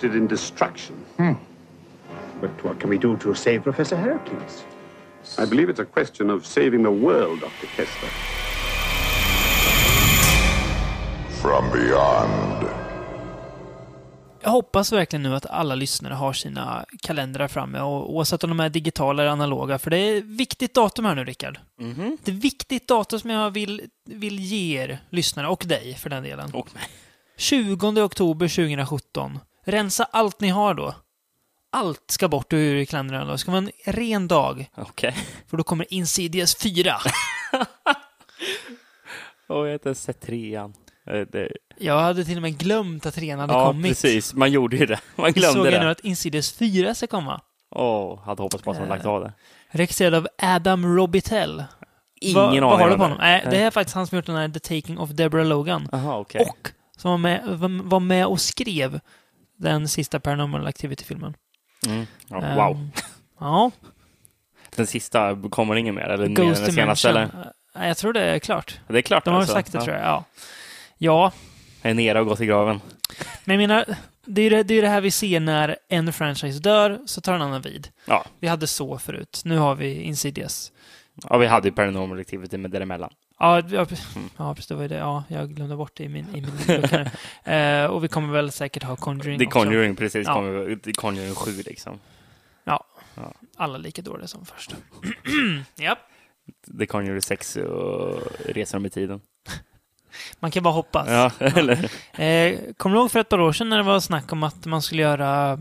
Interested in destruction. But what can we do to save Professor Heracles? I believe it's a question of saving the world, Dr. Kessler. From beyond. Jag hoppas verkligen nu att alla lyssnare har sina kalendrar framme, och oavsett om de är digitala eller analoga, för det är ett viktigt datum här nu, Rickard. Det är ett viktigt datum som jag vill, vill ge er lyssnare, och dig för den delen. Och mig. 20 oktober 2017. Rensa allt ni har då. Allt ska bort ur kalendrarna då. Det ska vara en ren dag. Okej. För då kommer Insidious 4. Och jag har inte ens sett trean. Eh, Det, Jag hade till och med glömt att trean hade ja, kommit. precis. Man gjorde ju det. Man Såg glömde jag nu det. att Insidious 4 ska komma. Åh, hade hoppats på att de hade lagt av det. Regisserad av Adam Robitel. Ingen vad, aning Vad har du på honom? Nej, det är faktiskt han som gjort den här The Taking of Deborah Logan. Jaha, okej. Och som var med, var med och skrev den sista Paranormal Activity-filmen. Mm. Ja, wow. Ehm, ja. Den sista, kommer ingen mer? Eller Ghost den senaste? Dimension. Eller? Nej, jag tror det är klart. Det är klart De har alltså. sagt det, ja. tror jag. Ja. ja, Jag är nere och gått i graven. men jag menar, det är ju det, det, är det här vi ser när en franchise dör, så tar en annan vid. Ja. Vi hade så förut. Nu har vi Insidious. ja, vi hade ju Paranormal Activity med däremellan. Ja, ja, ja, precis. Det var ju det. Ja, jag glömde bort det i min, i min eh, Och vi kommer väl säkert ha Conjuring The också. Conjuring, precis. Ja. Kommer, Conjuring 7 liksom. Ja. Ja. Alla lika dåliga som först. ja. The Conjuring 6 och Resan med tiden. Man kan bara hoppas. Ja, eller? Eh, kommer du ihåg för ett par år sedan när det var snack om att man skulle göra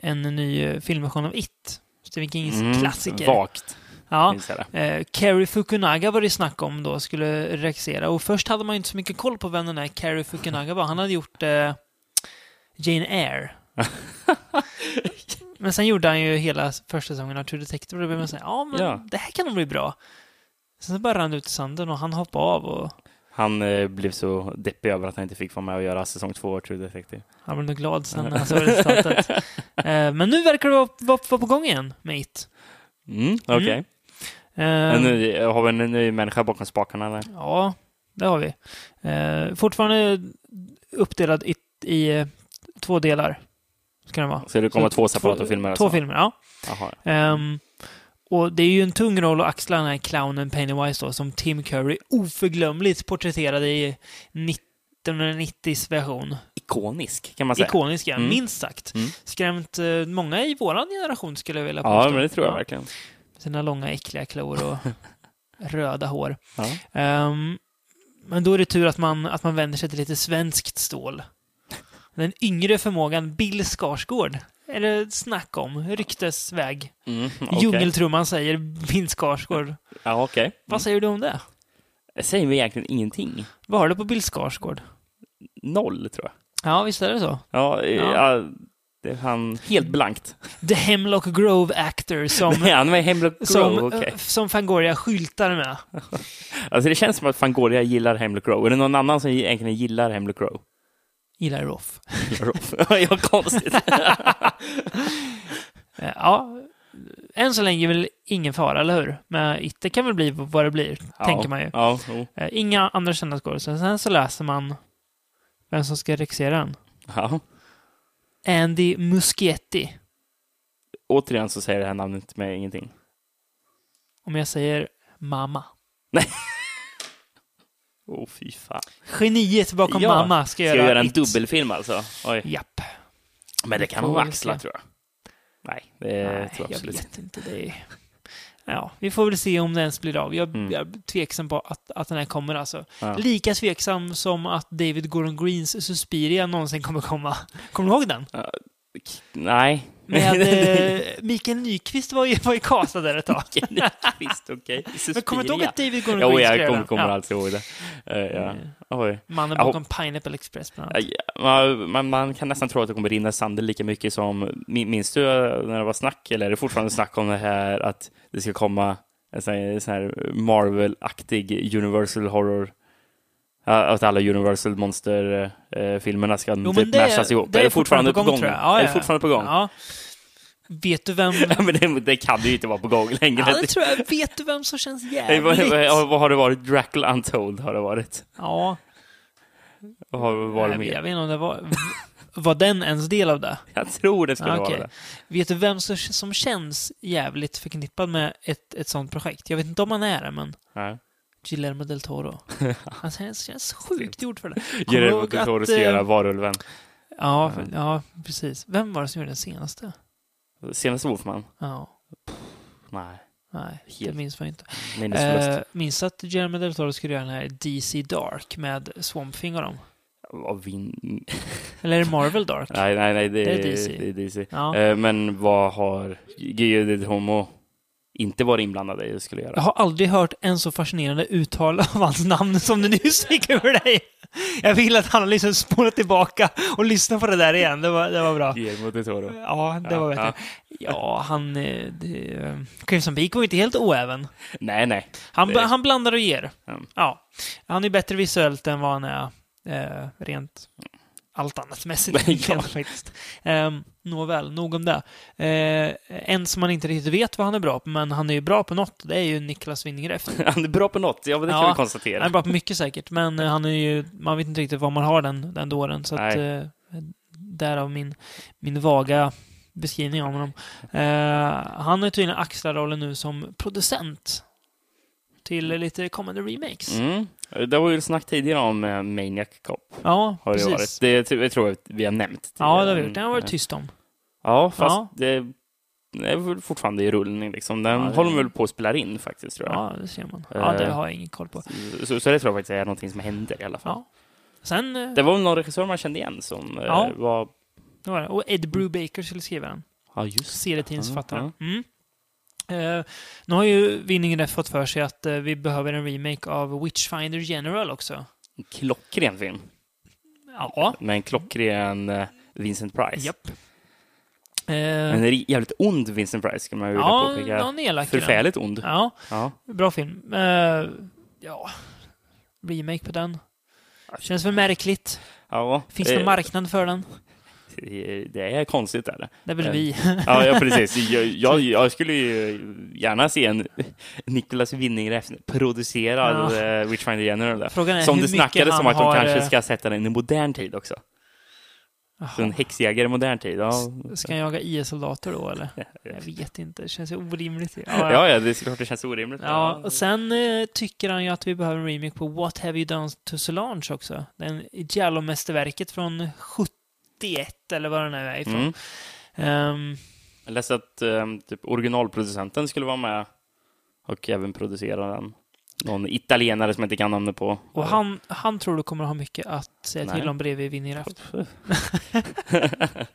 en ny filmversion av It? Stephen Kings Mm, klassiker. Vagt, Ja. Eh, Cary Fukunaga var det snack om då, skulle regissera. Och först hade man ju inte så mycket koll på vem den här Cary Fukunaga var. Han hade gjort eh, Jane Eyre. men sen gjorde han ju hela första säsongen av True Detective och då blev man säga, ja men Ja. det här kan nog bli bra. Sen så bara rann det ut i sanden och han hoppade av och Han eh, blev så deppig över att han inte fick vara med och göra säsong två av True Detective. han blev nog glad sen när han såg resultatet. eh, men nu verkar det vara, vara, vara på gång igen med It. Mm, okej. Eh, Men nu har vi en ny människa bakom spakarna eller? Ja, det har vi. Eh, fortfarande uppdelad i, i eh, två delar. Ska den vara. Så det kommer Så två separata två- filmer? Två alltså? filmer, ja. Ehm, och det är ju en tung roll att axla den här clownen Pennywise då, som Tim Curry oförglömligt porträtterade i 1990s version. Ikonisk, kan man säga. Ikonisk, ja. Mm. Minst sagt. Mm. Skrämt eh, många i våran generation, skulle jag vilja påstå. Ja, men det tror jag Ja. verkligen. Sina långa äckliga klor och röda hår. Ja. Ehm, men då är det tur att man, att man vänder sig till lite svenskt stål. Den yngre förmågan Bill Skarsgård. Är det snack om? Ryktesväg. Mm, okej. Djungeltrumman säger Bill Skarsgård. Ja, okej. Vad säger du om det? Jag säger mig egentligen ingenting. Vad har du på Bill Skarsgård? Noll, tror jag. Ja, visst är det så. Ja, Ja. Ja. det är han helt blankt. The Hemlock Grove Actor som, Nej, han var Hemlock Grove, som, okej. eh, som Fangoria skyltar med. Alltså det känns som att Fangoria gillar Hemlock Grove. Är det någon annan som egentligen gillar Hemlock Grove? Gillar Roff. ja, konstigt. Eh, Ja, än så länge är väl ingen fara, eller hur? Men It, det kan väl bli vad det blir, tänker man ju. Ja. Eh, Inga andra kända skådespelare. Sen så läser man vem som ska regissera den. ja. Andy Muschietti. Återigen så säger det här namnet mig ingenting. Om jag säger mamma. Åh, oh, fy fan. Geniet bakom Ja, mamma ska, Ska jag göra en It. dubbelfilm alltså? Oj. Japp. Men det kan hon axla, tror jag. Nej, det Nej, tror jag jag absolut inte. vet inte. Det. Ja, vi får väl se om det ens blir av. Jag, Mm. jag är tveksam på att, att den här kommer alltså. Ja. Lika tveksam som att David Gordon Greens Suspiria någonsin kommer komma. Kommer du ihåg den? Nej. Med eh, Mikael Nyqvist var ju, var ju castad där ett tag. Visst, okej. Men kommer du ihåg att David Gordon Jo, Greens jag kommer, kommer Ja. alltid ihåg det. Eh, ja. Oj. Mannen Ja. bakom Pineapple Express bland annat. Ja, Man, man, man kan nästan tro att det kommer rinna i sanden lika mycket som... min- Minns du när det var snack, eller är det fortfarande snack om det här att det ska komma en sån här, sån här Marvel-aktig Universal Horror? Att alla Universal Monster-filmerna ska Jo, typ det, maskas ihop. det är det fortfarande på gång? jag. Ja, är ja. det fortfarande på gång? Ja. Vet du vem... Ja, men det, det kan det ju inte vara på gång längre. Ja, det tror jag. Vet du vem som känns Nej, jävligt? vad, vad har det varit? Dracula Untold har det varit. Ja, Vad har det varit jag, mer? jag vet inte om det var... Var den ens del av det? Jag tror det skulle okej. vara det. Vet du vem som, som känns jävligt förknippad med ett, ett sånt projekt? Jag vet inte om han är det, men Ja. Guillermo del Toro. Han känns, känns sjukt gjord för det. Guillermo del Toro ska eh, göra Varulven. Ja, för, ja, precis. Vem var det som gjorde den senaste? Senaste Wolfman? Ja, Nej. nej, det Helt minns man inte. minnesförlust. Eh, minns att Guillermo del Toro skulle göra den här DC Dark med Swamp Thing och dem? Vad vin... Eller är det Marvel Dark? Nej, nej, nej, det, Det är DC. Det är DC. Ja. Eh, men vad har Guillermo Homo inte varit inblandad i och skulle göra? Jag har aldrig hört en så fascinerande uttal av hans namn som du nyss fick över dig. Jag vill att han liksom spolat tillbaka och lyssnat på det där igen. Det var, det var bra. Guillermo del Toro. Ja, det Ja, var bättre. Ja, han... eh, Det, eh, Crimson Peak var inte helt oäven. Nej, nej. Han, Det- han blandar och ger. Mm. Ja. Han är bättre visuellt än vad han är eh, rent allt annat mässigt. Egentligen, faktiskt. Um, Nåväl, nog om det. Eh, en som man inte riktigt vet vad han är bra på, men han är ju bra på något, det är ju Niklas Winning Refn. Han är bra på något, ja, men det kan Ja, vi konstatera. Han är bra på mycket säkert, men eh, han är ju... Man vet inte riktigt var man har den, den dåren, så att... Eh, därav min, min vaga beskrivning av honom. Eh, han är tydligen axlar rollen nu som producent till lite kommande remakes. Mm. Det var ju snack tidigare om eh, Maniac Cop. Ja, Har det precis. varit. Det tror jag tror vi har nämnt. Ja, det har tidigare. vi gjort. Den har varit Eh, tyst om. Ja, fast Ja. Det, det är väl fortfarande i rullning liksom. Den Ja, det- håller väl på att spela in faktiskt, tror jag. Ja, det ser man. Ja, det Eh. har jag ingen koll på. Så, så det tror jag faktiskt är någonting som händer i alla fall. Ja. Sen... eh, Det var väl någon regissör man kände igen som eh, Ja. var... det var det. Och Ed Brubaker skulle skriva den. Ja, just serietidningsförfattaren. Ja, Mm. Eh, nu har ju Winningen Ref fått för sig att eh, vi behöver en remake av Witchfinder General också. En klockren film. Ja. Med en klockren eh, Vincent Price. Japp. Eh, En jävligt ond Vincent Price, ska man ju ja, påpeka. någon elak i den. Förfärligt ond. Ja, Ja. bra film. Ja, remake på den. Känns väl märkligt. ja. Finns det någon marknad för den? Det är konstigt, är det. Det är väl eh, vi. Ja, ja precis. Jag, jag, jag skulle ju gärna se en Nicolas Winning producerad Ja. ja. Witchfinder General. där. Frågan är Som det snackades om han att de kanske eh, ska sätta den i modern tid också. Så en häxjägare i modern tid. Ja, Ska jag jaga IS-soldater då, eller? Jag vet inte. Det känns ju orimligt. ja, ja det är såklart det känns orimligt. Ja, och sen eh, tycker han ju att vi behöver en remake på What Have You Done To Solange också. Den Giallo-mästerverket från 71, eller vad den nu är ifrån. Mm. Ehm, Jag läste att um, typ, originalproducenten skulle vara med och även producera den. Någon italienare som jag inte kan namnet på. och han, han tror du kommer ha mycket att säga Nej. till om bredvid Winnie Raft.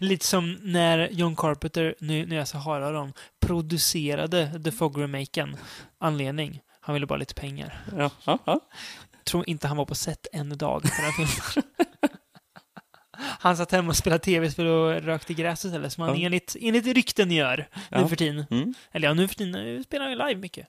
Lite som när John Carpenter, nu när jag så harar dem, producerade The Fog-remaken. Anledning, han ville bara lite pengar. Ja, ja, ja. tror inte han var på set en dag på den filmen. Han satt hemma och spelade tv-spel och rökte gräs istället, som han Ja. enligt, enligt rykten gör nu Ja. för tiden. Mm. Eller ja, nu för tiden spelar han ju live mycket.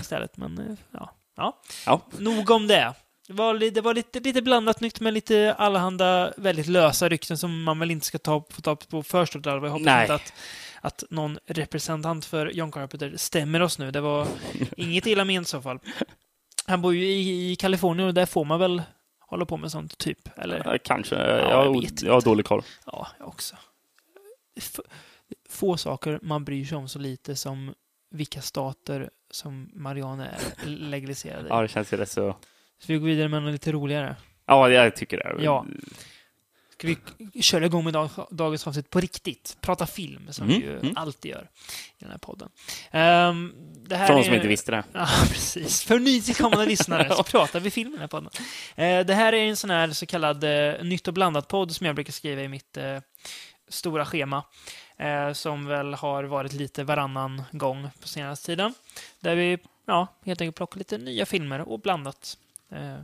Istället, men eh, ja. ja. Ja. Nog om det. Det var, det var lite, lite blandat nytt med lite allehanda väldigt lösa rykten som man väl inte ska ta, få ta på för stort allvar. Jag hoppas Nej. inte att, att någon representant för John Carpenter stämmer oss nu. Det var inget illa ment i så fall. Han bor ju i, i Kalifornien och där får man väl hålla på med sånt, typ. Eller? Ja, Kanske. jag jag, vet jag har dålig koll. Ja, jag också. F få saker man bryr sig om så lite som vilka stater som marijuana är legaliserade i. Ja, det känns ju rätt så... Så vi går vidare med något lite roligare. Ja, jag tycker det. Ja. Ska vi köra igång med dag, dagens avsnitt på riktigt? Prata film, som Mm, vi ju mm. alltid gör i den här podden. Ehm, det här de är- som inte visste det. Ja, precis. För nytillkommande lyssnare så pratar vi film i den här podden. Eh, det här är en sån här så kallad eh, nytt och blandat-podd som jag brukar skriva i mitt eh, stora schema. Som väl har varit lite varannan gång på senaste tiden. Där vi ja, helt enkelt plockar lite nya filmer och blandat. Eh,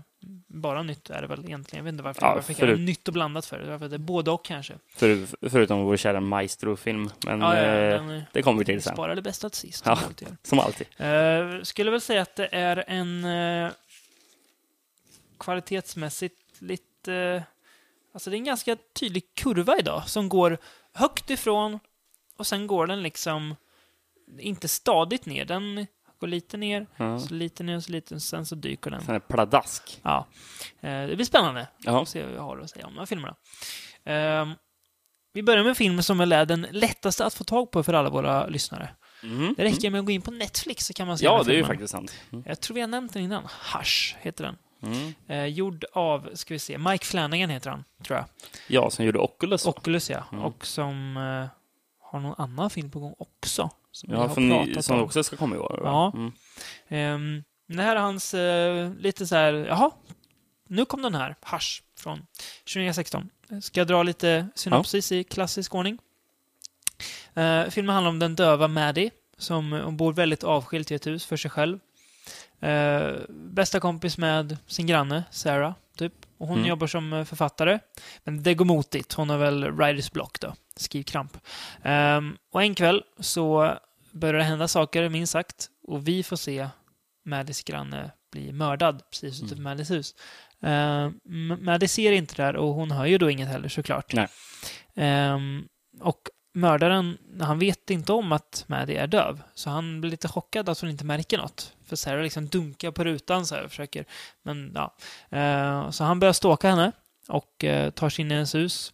bara nytt är det väl egentligen. Jag vet inte varför, Ja, varför jag det förut- nytt och blandat för. Det är för att det är både och kanske. För, förutom vår kära Maestro-film. Men Ja, ja, eh, den, eh, det kommer vi till sen. Spara det bästa till sist. Ja. som alltid. Som alltid. Skulle väl säga att det är en eh, kvalitetsmässigt lite... alltså det är en ganska tydlig kurva idag som går högt ifrån och sen går den liksom inte stadigt ner. Den Går lite ner, Ja. så lite ner, så lite, sen så dyker den. Sån här pladask. Ja. Eh, det blir spännande. Ja. Får se vad jag har att säga om de här filmerna. Ehm, vi börjar med en film som väl är den lättaste att få tag på för alla våra lyssnare. Mhm. Det räcker med att gå in på Netflix så kan man se Ja, den det är ju faktiskt sant. Mm. Jag tror vi har nämnt den innan. Hush heter den. Mm. Eh, gjord av, ska vi se, Mike Flanagan heter han, tror jag. Ja, som gjorde Oculus. Oculus, ja. Mm. Och som eh, har någon annan film på gång också. Som ja, har för ni, som om. också ska komma i år. va? Ja. Mm. Ehm, det här är hans eh, lite så här, jaha, nu kom den här, Hush, från 2016. Ska jag dra lite synopsis i klassisk ordning. Eh, filmen handlar om den döva Maddie, som hon bor väldigt avskilt i ett hus för sig själv. Eh, bästa kompis med sin granne, Sarah, typ. Och hon Mm. jobbar som eh, författare. Men det går motigt. Hon har väl writers block då, skrivkramp. Ehm, och en kväll så börjar det hända saker, minst sagt. Och vi får se Maddies granne bli mördad precis utanför Mm. Maddies hus. Uh, Maddie ser inte det här och hon hör ju då inget heller såklart. Ehm, och mördaren, han vet inte om att Maddie är döv. Så han blir lite chockad att hon inte märker något. För Sarah liksom dunkar på rutan så här och försöker. Men ja. Eh, så han börjar stalka henne och eh, tar sig in i hennes hus.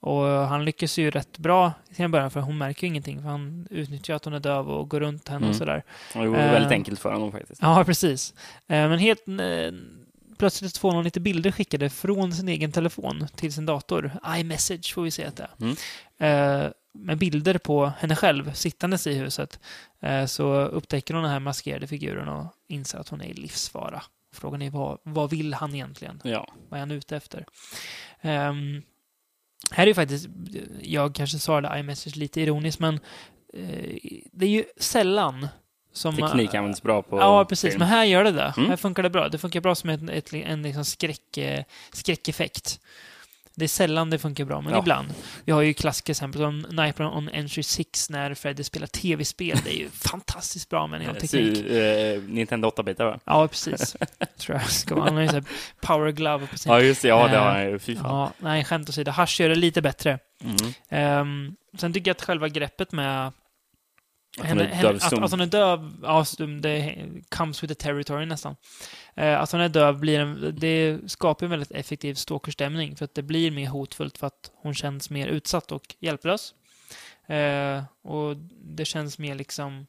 Och han lyckas ju rätt bra en början för hon märker ju ingenting. För han utnyttjar att hon är döv och går runt henne och Mm. sådär. Det var Eh. väldigt enkelt för honom faktiskt. Ja, precis. Eh, Men helt eh, plötsligt får hon lite bilder skickade från sin egen telefon till sin dator. iMessage får vi se att det är. Mm. Med bilder på henne själv sittandes i huset. Eh, Så upptäcker hon den här maskerade figuren och inser att hon är i livsfara. Frågan är vad, vad vill han egentligen? Ja. Vad är han ute efter? Ehm, här är ju faktiskt, jag kanske svarade iMessage lite ironiskt, men eh, det är ju sällan som... Teknik används bra på Ja, precis. film. Men här gör det det. Mm. Här funkar det bra. Det funkar bra som ett, ett, en liksom skräck, eh, skräckeffekt. Det är sällan det funkar bra, men Ja. ibland. Vi har ju klassiska exempel som Nightmare on Entry 6 när Freddy spelar tv-spel. Det är ju fantastiskt bra med en teknik. Så, eh, Nintendo 8-bitar va? Ja, precis. tror jag ska vara. Han har ju power glove på sin... Ja, just det. Ja, det Eh, har han ju. Fy fan. Ja, nej, skämt åsido. Hush gör det lite bättre. Mm. Ehm, sen tycker jag att själva greppet med Att hon är henne- döv att, att hon är döv, ja, stum, det comes with the territory nästan. Eh, att hon är döv blir en, det skapar en väldigt effektiv stalkerstämning för att det blir mer hotfullt för att hon känns mer utsatt och hjälplös. Eh, och det känns mer liksom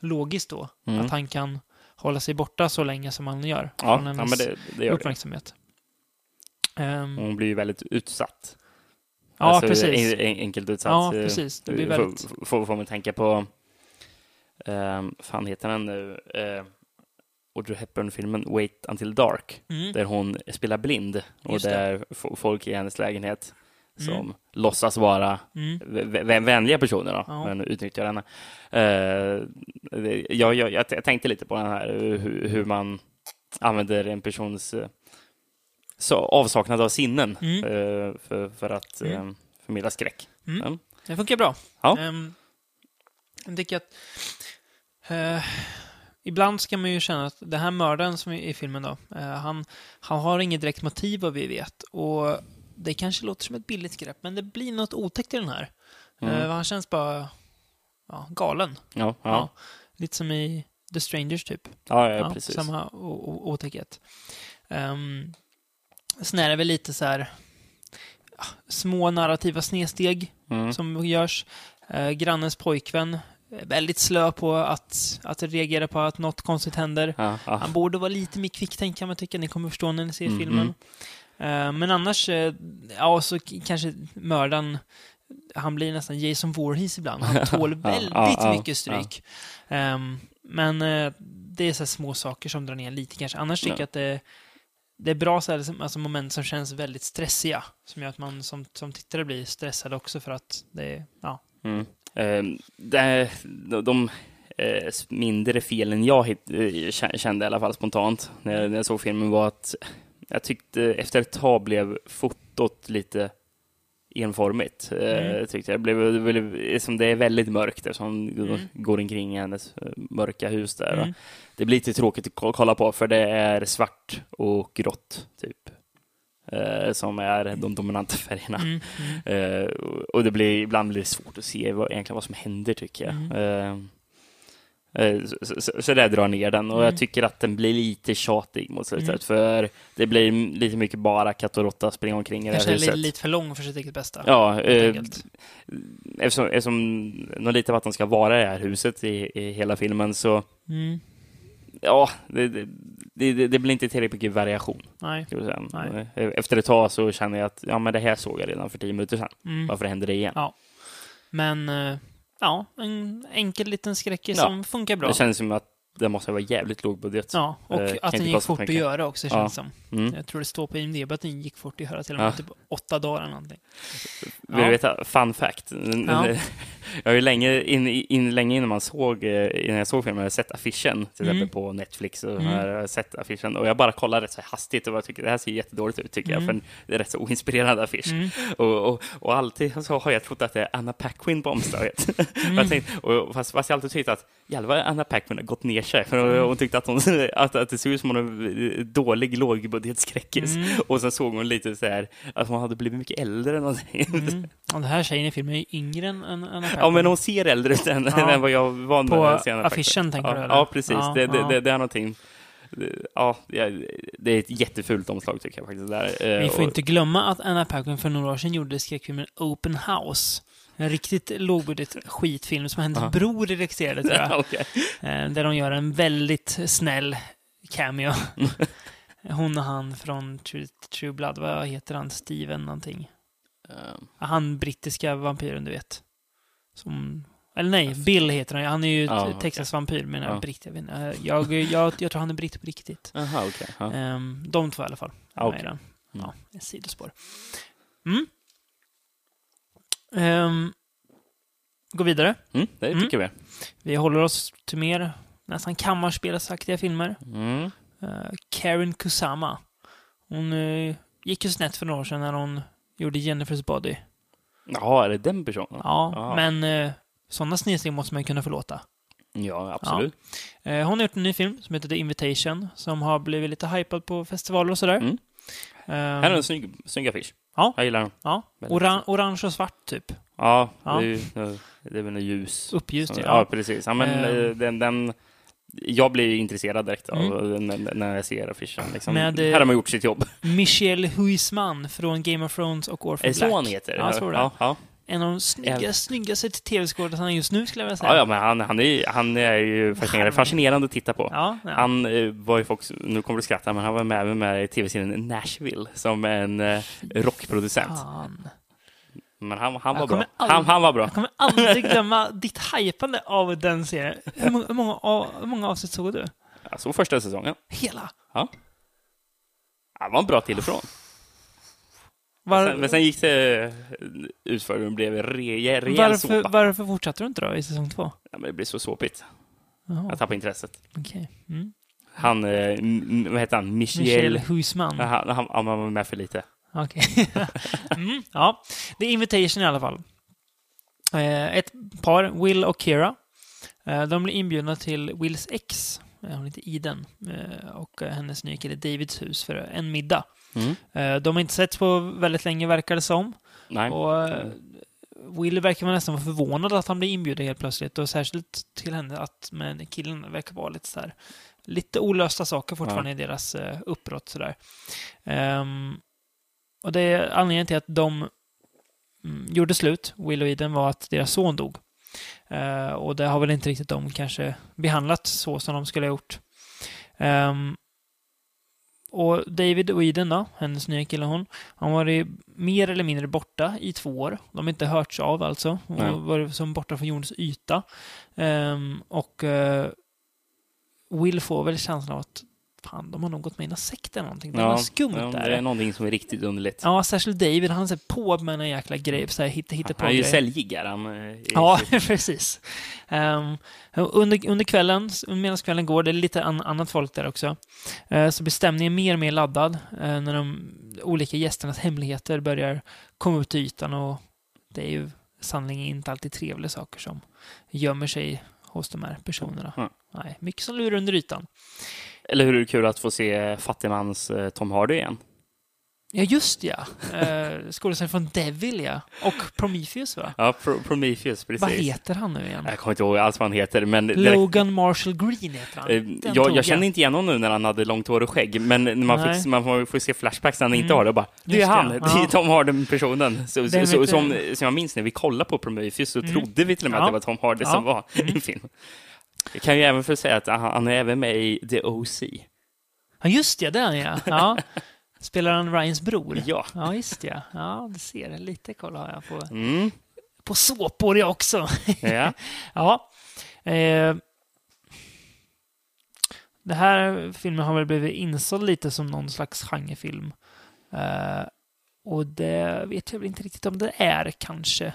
logiskt då, Mm. att han kan hålla sig borta så länge som han gör Ja, från ja, hennes men det, det gör det. uppmärksamhet. Ehm, Hon blir ju väldigt utsatt. ja, Alltså, precis. en- en- enkelt utsatt. Ja, precis. Det blir väldigt... Får, får man tänka på... Um, fan heter den nu? Uh, Audrey Hepburn-filmen Wait Until Dark. Mm. Där hon spelar blind. Och det. där folk i hennes lägenhet som Mm. låtsas vara Mm. vä- vä- vänliga personer då, Ja. men utnyttjar henne. Eh, jag, jag, jag, tänkte lite på den här, hur, hur man använder en persons eh, så, avsaknad av sinnen Mm. eh, för, för att Mm. eh, förmedla skräck. Mm. Det funkar bra. Ja. Ehm, jag tycker att eh, ibland ska man ju känna att den här mördaren som är i filmen då, eh, han, han har inget direkt motiv vad vi vet. Och det kanske låter som ett billigt grepp, men det blir något otäckt i den här. Mm. Eh, han känns bara ja, galen. Ja, ja. Ja. Lite som i The Strangers typ. ja, ja, precis. Samma otäckhet. Um, sen är det väl lite så här små narrativa snedsteg Mm. som görs. Eh, grannens pojkvän väldigt slö på att, att reagera på att något konstigt händer. Ja, ja. Han borde vara lite mer kvicktänkt kan man tycka. Ni kommer förstå när ni ser Mhm. filmen. Eh, men annars, eh, ja, så kanske mördaren han blir nästan Jason Voorhees ibland. Han tål väldigt ja, mycket stryk. Ehm, men eh, det är så små saker som drar ner lite kanske. Annars tycker Ja. jag att det, det är bra så här, alltså moment som känns väldigt stressiga. Som gör att man som, som tittare blir stressad också för att det är, ja. Mm. Eh, de de eh, mindre felen jag hit, eh, kä- kände i alla fall spontant när jag, såg filmen var att jag tyckte efter ett tag blev fotot lite enformigt. Mm. tyckte jag. Det, blev, det, blev, det är väldigt mörkt eftersom Mm. mm. går omkring i hennes mörka hus där. Mm. Det blir lite tråkigt att ko- kolla på för det är svart och grått typ. Eh, som är de dominanta färgerna. Mm, mm. Eh, och det blir, ibland blir det svårt att se vad, egentligen vad som händer tycker jag. Mm. Eh, Eh, Så, så, så det drar ner den och Mm. jag tycker att den blir lite tjatig mot slutet för det blir lite mycket bara katt och råtta springa omkring i det här Kanske är huset. lite, lite för lång för sitt eget bästa. Ja, eh, eftersom, eftersom något lite av att de ska vara i det här huset i, i hela filmen så Mm. ja, det, det, det, det blir inte tillräckligt mycket variation. Nej. Nej. Eh, Efter ett tag så känner jag att ja, men det här såg jag redan för tio minuter sedan. Mm. Varför händer det igen? Ja. Men, eh, ja, en enkel liten skräckis Ja. som funkar bra. Det känns som att det måste vara jävligt låg budget. Ja, och Eh, att den gick fort att göra också, Ja. känns som. Mm. Jag tror det står på IMDB att den gick fort att göra till och med Ja. typ åtta dagar eller någonting. Vill Ja. du veta, fun fact. Ja. Jag har ju länge, in, in, länge innan man såg, eh, innan jag såg filmen, jag sett affischen, till Mm. exempel på Netflix, och Mm. jag sett affischen, och jag bara kollar rätt så hastigt och jag tycker det här ser jättedåligt ut, tycker jag, Mm. för det är rätt så oinspirerad affisch. Mm. Och, och, och alltid så har jag trott att det är Anna Paquin på omslaget. Mm. jag tänkte, och fast, fast jag alltid tyckt att jävlar Anna Paquin har gått ner sig, för hon tyckte att, hon, att, att det såg ut som var dålig lågbudgetskräckis. Mm. Och sen såg hon lite så här, att hon hade blivit mycket äldre eller någonting. Mm. Och den här tjejen i filmen är ju yngre än än Anna Ja, men hon ser äldre ut än, Ja. än vad jag var På med att se henne faktiskt. affischen, tänker ja, du, eller? Ja, precis. Ja, det, det, det, det är någonting. Ja, det- det är ett jättefult omslag tycker jag faktiskt. Där. Eh, Vi får och- inte glömma att Anna Paquin för några år sedan gjorde skräckfilmen Open House. En riktigt lågbudget skitfilm som hennes Ja. bror regisserade, tror jag. Okej. Eh, Där de gör en väldigt snäll cameo. Hon och han från True, True Blood, vad heter han? Steven någonting. Ehm, Han brittiska vampyren, du vet. Som... Eller nej, Bill heter han. Han är ju Ja, ja, okej. Texas-vampyr, men Ja. ja. britt. Jag. Eh, jag, jag, jag tror han är britt på riktigt. Jaha, okej. Ja. Ehm, de två i alla fall. Ja, okej. i den. Mm. Ja, ett sidospår. Mm. Ehm, gå vidare. Mm, det Mm. tycker vi. Vi håller oss till mer nästan kammarspelsaktiga filmer. Mm. Uh, Karen Kusama. Hon eh, gick ju snett för några år sedan när hon gjorde Jennifer's Body. Jaha, är det den personen? Ja, Ja. men uh, sådana snedsteg måste man kunna förlåta. Ja, absolut. Eh, hon har gjort en ny film som heter The Invitation, som har blivit lite hypad på festivaler och sådär. Mm. Här är en snygg, snygg affisch. Ja. Jag gillar den. ja, oran orange och svart typ. Ja, Ja. Det, är, ju- det är väl något ljus. Uppljust, Så- ja. Ja, precis. Ja, men eh, den, den, jag blir intresserad direkt av Mm. den, när jag ser affischen. Liksom. Med, eh, här har man gjort sitt jobb. Michel Huisman från Game of Thrones och Orphan Black. så han heter? Ja, tror det. Ja. En av de snygga, snyggaste tv-skådespelarna just nu, skulle jag vilja säga. ja, ja men han, han, är, han är ju fascinerande, fascinerande att titta på. Han eh, var ju också, nu kommer du skratta, men han var med, med i tv-serien Nashville som en rockproducent. Fan. Men han, han var bra. aldrig- Han, han var bra. Jag kommer aldrig glömma ditt hypande av den serien. Hur många, hur många, av- hur många avsnitt såg du? Jag såg första säsongen. Hela? Han var bra till och från. Var, Sen, men sen gick det utför och blev re, rejäl varför, såpa. varför fortsatte du inte då i säsong två? Ja, men det blev så såpigt. Jaha, Jag tappade intresset. okej. Mm. Han, eh, vad heter han? Michel. Michel Huisman. Ja, Han, han, han var med för lite. Okej. mm, ja, The Invitation i alla fall. Eh, ett par, Will och Kira. Eh, de blir inbjudna till Wills ex, eh, hon heter Iden, och hennes nya kille Davids hus för en middag. Mm. De har inte setts på väldigt länge, verkar det som. Nej. Och Will verkar vara nästan vara förvånad att han blir inbjuden helt plötsligt och särskilt till henne att men killen verkar vara lite så här lite olösta saker fortfarande i deras uppbrott sådär. Ehm, och det är anledningen till att de mm, gjorde slut, Will och Eden, var att deras son dog. Eh, och det har väl inte riktigt de kanske behandlat så som de skulle ha gjort. Ehm, och David och Eden då, hennes nya kille hon, han var varit mer eller mindre borta i två år. De har inte hörts av alltså. Hon Nej. varit som borta från jordens yta. Ehm, och eh, Will får väl känslan av att fan, de har nog gått med i en sekt eller någonting. Det är något skumt ja, där. Det är någonting som är riktigt underligt. Ja, särskilt David, han ser på med en jäkla grej, så här hitta, hitta på han är ju säljigare. Han, eh, Ja, precis. Ehm, under, under kvällen, medan kvällen går, det är lite an, annat folk där också, eh, så blir stämningen mer och mer laddad eh, när de olika gästernas hemligheter börjar komma ut till ytan och det är ju sannerligen inte alltid trevliga saker som gömmer sig hos de här personerna. Mm. Nej, mycket som lurar under ytan. Eller hur är det kul att få se fattigmans eh, Tom Hardy igen? Ja, just ja. Uh, Skådespelaren från Devil, ja. Och Prometheus, va? Ja, Pro Prometheus, precis. Vad heter han nu igen? Jag kommer inte ihåg alls vad han heter, men... Logan Marshall Green heter han. Eh, jag, jag känner inte igen honom nu när han hade långt hår och skägg, men när man, fick, man får se flashbacks när han mm. inte har det, bara det är han, det. Ja. Tom Hardy personen. Så, så, så, som, som jag minns när vi kollade på Prometheus så mm. trodde vi till och med ja. att det var Tom Hardy ja. som var mm. i filmen. Jag kan ju även få säga att han, är även med i The OC. Ja, just det, den ja. ja. Spelar han Ryans bror? Ja. Ja, just ja. Ja, du ser. Lite koll har jag på, mm. på såpor jag också. Ja. ja. Eh, det här filmen har väl blivit insåld lite som någon slags genrefilm. Eh, och det vet jag väl inte riktigt om det är kanske.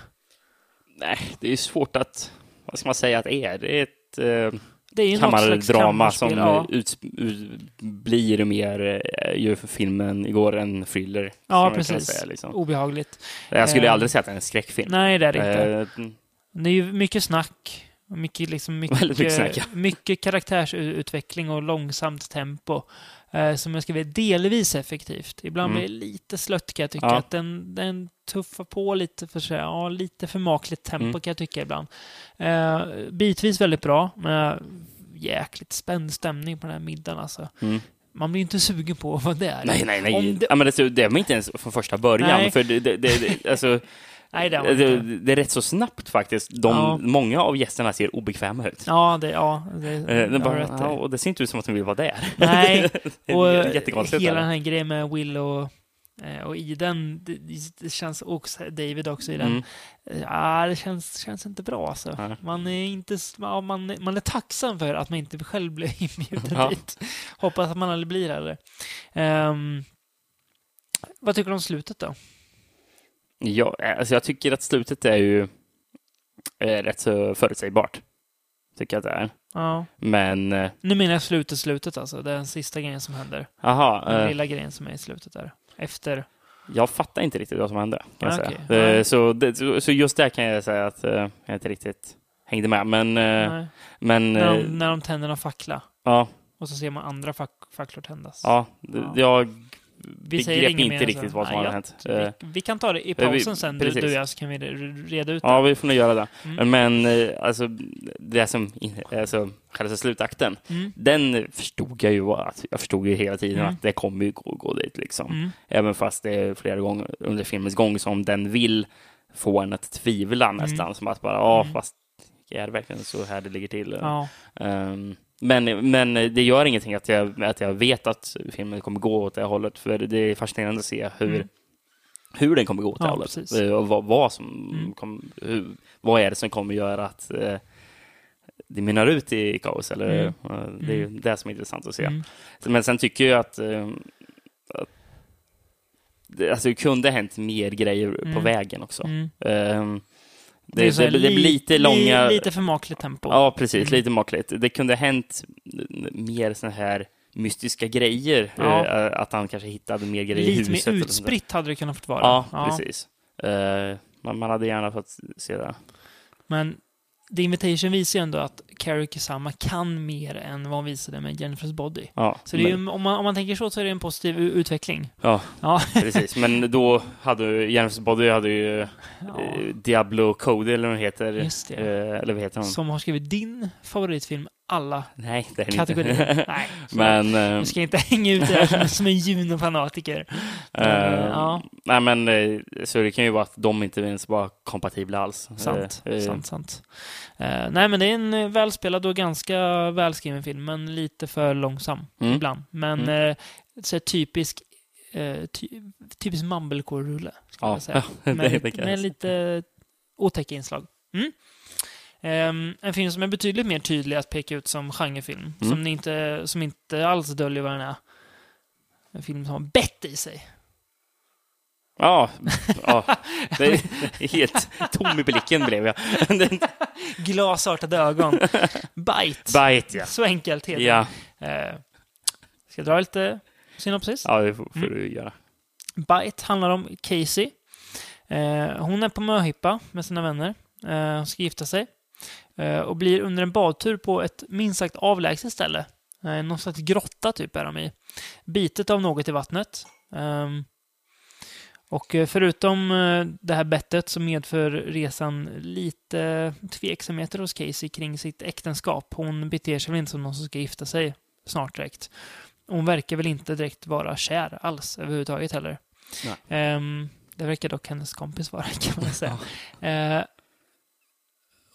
Nej, det är svårt att, vad ska man säga att det är? Det är ett eh det är kammardrama som ja. ut, ut, blir mer eh, ju för filmen igår en thriller. Ja, precis. Säga, liksom. Obehagligt. Jag skulle eh, aldrig säga att det är en skräckfilm. Nej, det är det inte. Eh, det är ju mycket snack. Mycket, liksom, mycket, mycket, snack, ja. mycket karaktärsutveckling och långsamt tempo. Eh, som jag skriver delvis effektivt. Ibland mm. blir det lite slött kan jag tycka. Ja. Att den, den tuffar på lite för sig. Ja, lite för makligt tempo mm. kan jag tycka ibland. Eh, bitvis väldigt bra, men jäkligt spänd stämning på den här middagen alltså. Mm. Man blir inte sugen på vad det är. Nej, nej, nej. Det... Ja, men det, det var inte ens från första början. Nej. För det, det, det, alltså, Nej, det, det, det, är rätt så snabbt faktiskt. De, ja. Många av gästerna ser obekväma ut. Ja, det, ja, det, eh, det bara, ja, och det ser inte ut som att de vill vara där. Nej, och hela den här grejen med Will och, eh, och i den, det, känns också, David också i den, mm. Eh, ja, det känns, känns inte bra alltså. Ja. Man är inte, man, man är tacksam för att man inte själv blev inbjuden ja. dit. Hoppas att man aldrig blir heller. Um, vad tycker du om slutet då? Ja, alltså jag tycker att slutet är ju är rätt så förutsägbart. Tycker jag att det är. Ja. Men... Eh, nu menar jag slutet, slutet alltså. Den sista grejen som händer. Aha, Den äh... lilla grejen som är i slutet där. Efter... Jag fattar inte riktigt vad som hände. Kan ah, jag säga. Okay. Uh, så, det, så just där kan jag säga att uh, jag inte riktigt hängde med. Men... Uh, men när, de, när de tänder en fackla. Ja. Och så ser man andra fack, facklor tändas. Ja, ja. jag vi inget inte riktigt vad som Nej, hade hänt. Vi, eh, vi, kan ta det i pausen sen, du, du och jag, så kan vi reda ut det. Ja, vi får nog göra det. Mm. Men eh, alltså, det som, alltså, själva slutakten, mm. den förstod jag ju att, jag förstod ju hela tiden mm. att det kommer ju gå, gå dit liksom. Mm. Även fast det är flera gånger under filmens gång som den vill få en att tvivla mm. nästan, som att bara, ja, mm. fast är det verkligen så här det ligger till? Ja. Um, men, men det gör ingenting att jag, att jag vet att filmen kommer gå åt det hållet, för det är fascinerande att se hur, mm. hur den kommer gå åt det ja, hållet. Precis. Eh, och vad, vad som mm. kom, hur, vad är det som kommer göra att eh, det mynnar ut i kaos, eller mm. uh, det är mm. det som är intressant att se. Mm. Men sen tycker jag att, uh, att det, alltså, det kunde hänt mer grejer på vägen också. Uh, det, det, det, det blir lite långa... Lite för makligt tempo. Ja, precis. Mm. Lite makligt. Det kunde hänt mer sådana här mystiska grejer. Ja. Eh, att han kanske hittade mer grejer lite i huset. Lite mer utspritt hade det kunnat fått vara. Ja, ja. precis. Uh, man, man hade gärna fått se det. Men The Invitation visar ju ändå att Carrie Kusama kan mer än vad hon visade med Jennifer's Body. Ja, så det är ju, om, man, om man tänker så så är det en positiv utveckling. Ja, ja. precis. Men då hade Jennifer's Body hade ju eh, Diablo Cody eller vad heter. Just det. Eh, eller vad heter hon? Som har skrivit din favoritfilm alla Nej, det är kategorier. Nej, men, uh, ska inte hänga ut det här som en Juno-fanatiker. Uh, ja. Nej, men uh, så det kan ju vara att de inte ens var kompatibla alls. Sant, sant, sant. nej, men det är en välspelad och ganska välskriven film, men lite för långsam mm. ibland. Men mm. så typisk ty, typisk mumblecore-rulle, ska ja. jag säga. med, med lite otäcka inslag. Mm. Um, en film som är betydligt mer tydlig att peka ut som genrefilm. Mm. Som, inte, som inte alls döljer vad den är. En film som har bett i sig. Ja, ja. Det är helt tom i blicken blev jag. Glasartade ögon. Bite. Bite, ja. Så enkelt heter ja. Uh, ska jag dra lite synopsis? Ja, det får, får mm. du göra. Bite handlar om Casey. Uh, hon är på möhippa med sina vänner. Uh, hon ska gifta sig. Eh, och blir under en badtur på ett minst sagt avlägset ställe. Eh, någon slags grotta typ är de i. Bitet av något i vattnet. Ehm, Och eh, förutom det här bettet så medför resan lite tveksamheter hos Casey kring sitt äktenskap. Hon beter sig väl inte som någon som ska gifta sig snart direkt. Hon verkar väl inte direkt vara kär alls överhuvudtaget heller. Um, det verkar dock hennes kompis vara, kan man säga.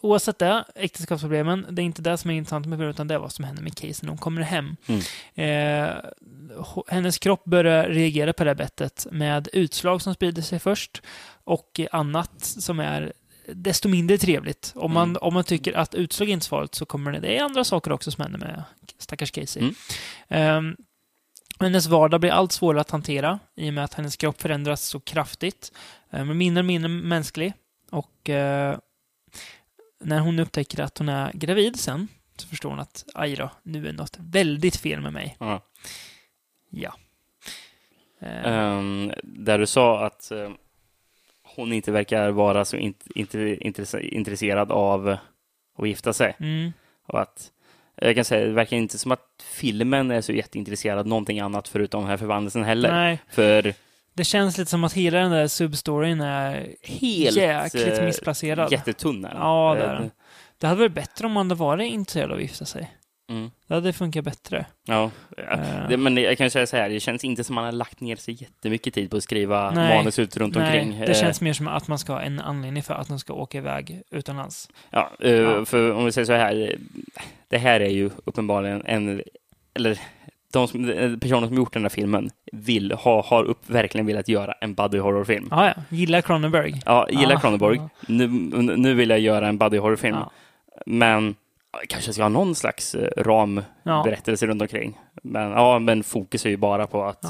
Oavsett det, äktenskapsproblemen, det är inte det som är intressant med filmen, utan det är vad som händer med Casey när hon kommer hem. Mm. Eh, hennes kropp börjar reagera på det här bettet med utslag som sprider sig först och annat som är desto mindre trevligt. Om man, Mm. om man tycker att utslag inte är så farligt så kommer det, det är andra saker också som händer med stackars Casey. Mm. Ehm, hennes vardag blir allt svårare att hantera i och med att hennes kropp förändras så kraftigt. Men mindre och mindre mänsklig. Och eh, när hon upptäcker att hon är gravid sen så förstår hon att aj då, nu är något väldigt fel med mig. Ja. Ja. Ehm, där du sa att eh, hon inte verkar vara så int- inte intresse- intresserad av att gifta sig. mm, Och att, jag kan säga, det verkar inte som att filmen är så jätteintresserad av någonting annat förutom den här förvandlelsen heller. nej, För det känns lite som att hela den där substoryn är helt jäkligt eh, missplacerad. jättetunn är den. Ja, det är Eh, den. Det hade varit bättre om man hade varit intresserad av att gifta sig. Mm. Det hade funkat bättre. Ja, Eh. det, men jag kan säga så här, det känns inte som man har lagt ner sig jättemycket tid på att skriva Nej. manus ut runt Nej, omkring. det känns mer som att man ska ha en anledning för att man ska åka iväg utomlands. Ja, Ja. för om vi säger så här, det här är ju uppenbarligen en, eller de som, eh, personer som gjort den här filmen vill, ha, har upp, verkligen velat göra en buddy horror-film. Ja, ja. Gillar Cronenberg. Ja, gillar Ah, Cronenberg. ja. Nu, nu vill jag göra en buddy horror-film. Ja. Men kanske ska ha någon slags eh, ramberättelse Ja. runt omkring. Men, ja, men fokus är ju bara på att,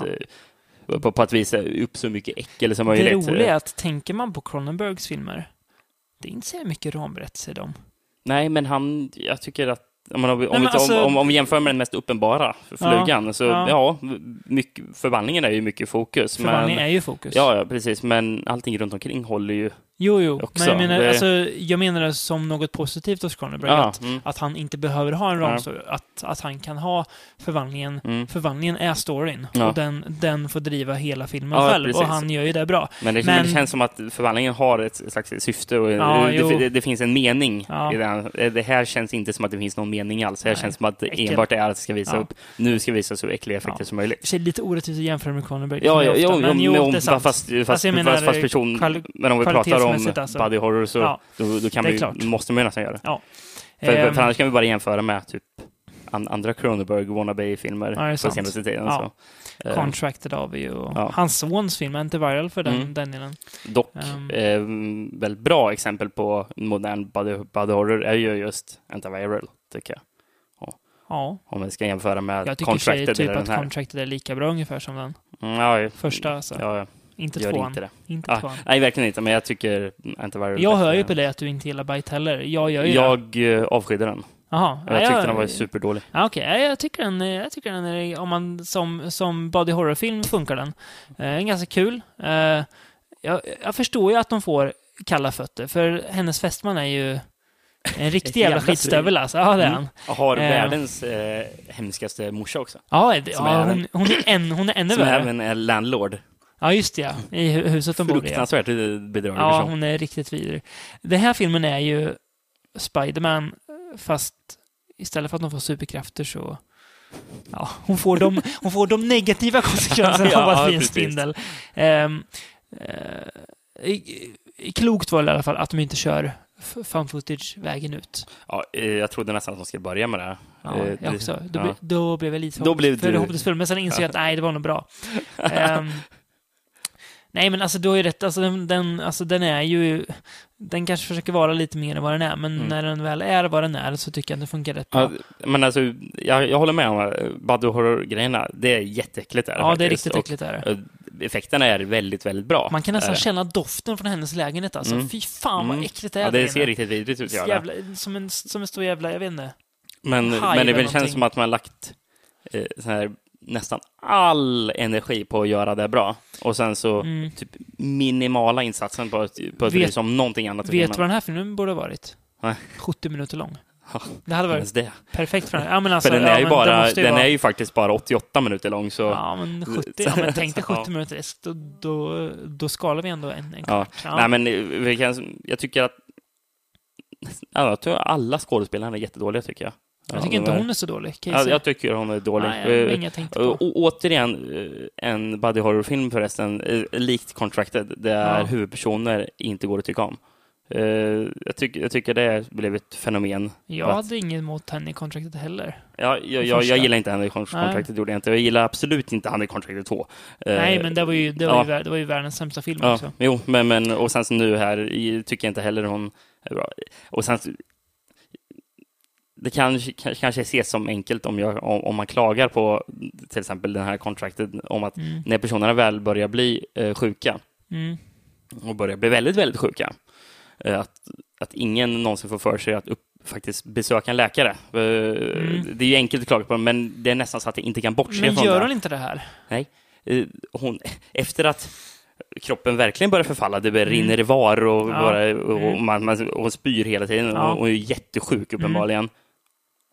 Ja. eh, på, på att visa upp så mycket äckel som Det möjligt. roliga är att tänker man på Cronenbergs filmer, det är inte så mycket ramberättelser i dem. Nej, men han, jag tycker att om, man, om, men vi, alltså- om, om, vi jämför med den mest uppenbara, flugan, så ja. ja, mycket, förvandlingen är ju mycket fokus. Förvandling men, är ju fokus. ja, ja, precis, men allting runt omkring håller ju... Jo, jo. Också, Men jag menar, det- alltså, jag menar det som något positivt hos Cronenberg. Ja, Att, mm, att han inte behöver ha en Ja. ramstory. Att, att han kan ha förvandlingen. mm. Förvandlingen är storyn. Ja. Och den, den får driva hela filmen Ja, själv. precis. Och han gör ju det bra. Men, det, Men- det känns som att förvandlingen har ett slags syfte och Ja, det, jo. det, finns en mening Ja. i den. Det här känns inte som att det finns någon mening alls. Det här Nej. känns som att det Äckel. enbart är att det ska visa Ja. upp, nu ska vi visa så äckliga effekter Ja. som möjligt. Det är lite orättvist att jämföra med Cronenberg. Ja, ja, jo, jo, men jo, men, det är sant. fast, fast, jag menar, fast, person, men om vi pratar om kvalitetsmässigt alltså. buddy horror så Ja. då, då kan vi, måste man ju nästan göra det. Ja. För, för, Ehm, annars kan vi bara jämföra med typ an, andra Cronenberg wannabe-filmer Ja, på senaste tiden. Ja. Så. Eh, Contracted har vi ju. Ja. Hans sons film är inte viral för den, Mm. den delen. dock, Ehm. eh, väldigt bra exempel på modern buddy, buddy horror är ju just Antiviral, tycker jag. Ja. Om vi ska jämföra med Jag tycker Contracted typ att den här. Contracted är lika bra ungefär som den Mm, ja, första. Alltså. ja, inte gör tvåan. inte det. Inte Ah, tvåan. nej, verkligen inte, men jag tycker Antiviral Jag är hör ju på dig att du inte gillar Bite heller. Jag gör ju det. Jag eh, avskydde den. Jaha. Jag tyckte den var superdålig. Ja, Okej, ja, jag tycker den, jag tycker den är, om man som, som body horror-film funkar den. Eh, ganska kul. Eh, jag, jag förstår ju att de får kalla fötter, för hennes fästman är ju en riktig jävla skitstövel alltså. Ja, det är Mm. han. Jag har Eh. världens eh, hemskaste morsa också. Ja, det, Som ja är hon, hon, är en, hon är ännu Som värre. även är landlord. Ja, just det, ja. I hu- huset de bor i. Fruktansvärt bedrövlig Ja, person. hon är riktigt vidrig. Den här filmen är ju Spiderman, fast istället för att de får superkrafter så... Ja, hon får de, hon får de negativa konsekvenserna Ja, av att bli en spindel. Um, klokt var det i alla fall att de inte kör f- found footage vägen ut. Ja, eh, jag trodde nästan att de skulle börja med det. Ja, Eh, jag det- också. Då, ja. ble, då blev jag lite Då blev du- förhoppningsfull, men sen insåg jag att nej, det var nog bra. Ehm, nej, men alltså du har ju rätt. Alltså den, den, alltså, den är ju... Den kanske försöker vara lite mer än vad den är, men Mm. när den väl är vad den är så tycker jag att den funkar rätt bra. Ja, men alltså, jag, jag håller med om uh, buddy horror-grejerna. Det är jätteäckligt. Är det Ja, det är faktiskt. riktigt äckligt. Är det. Och, eh, effekterna är väldigt, väldigt bra. Man kan nästan det. känna doften från hennes lägenhet alltså. Mm. Fy fan vad Mm. äckligt det är Ja, där det ser riktigt vidrigt ut. Det. jävla, som, en, som en stor jävla, jag vet inte. Men, haj men det känns som att man har lagt eh, här, nästan all energi på att göra det bra. Och sen så Mm. typ minimala insatsen på på ett Vet- vis som någonting annat Vet du vad den här filmen borde ha varit? Nej. 70 minuter lång. Det hade varit det. perfekt för den. Ja, men alltså, För den ja, är ju men bara, måste ju den vara- är ju faktiskt bara 88 minuter lång så. Ja, men 70. Ja, men tänk dig 70 Ja. minuter. Då, då, då skalar vi ändå en, en Ja. kvart. Ja. Nej, men eh, vi kan, jag tycker att ja, jag tror alla skådespelare är jättedåliga tycker jag. Jag Ja, tycker de inte hon är så dålig. Ja, jag tycker hon är dålig. Nej, var Eh, jag tänkte på. återigen, eh, en buddy horror-film förresten, eh, likt Contracted, där Ja. huvudpersoner inte går att tycka om. Jag, tycker, jag tycker det blev ett fenomen. Jag Att- hade inget emot henne i kontraktet heller. Ja, jag, jag, jag gillar inte Honey Contracted, gjorde jag inte. Jag gillar absolut inte Honey Contracted 2. Eh, Nej, men det var ju, det var ja. ju, det var ju världens sämsta film Ja, också. jo, men, men och sen så nu här i- tycker jag inte heller hon är bra. Och sen det kanske, kanske ses som enkelt om, jag, om, man klagar på till exempel den här kontraktet om att Mm. när personerna väl börjar bli eh, sjuka Mm. och börjar bli väldigt, väldigt sjuka, eh, att, att ingen någonsin får för sig att upp, faktiskt besöka en läkare. Eh, Det är ju enkelt att klaga på, men det är nästan så att jag inte kan bortse Men från gör det. hon inte det här? Nej. Eh, Hon, efter att kroppen verkligen börjar förfalla, det börjar Mm. rinner i var och, Ja. bara, och Mm. man, man, och hon spyr hela tiden Ja. Mm. och hon är jättesjuk uppenbarligen.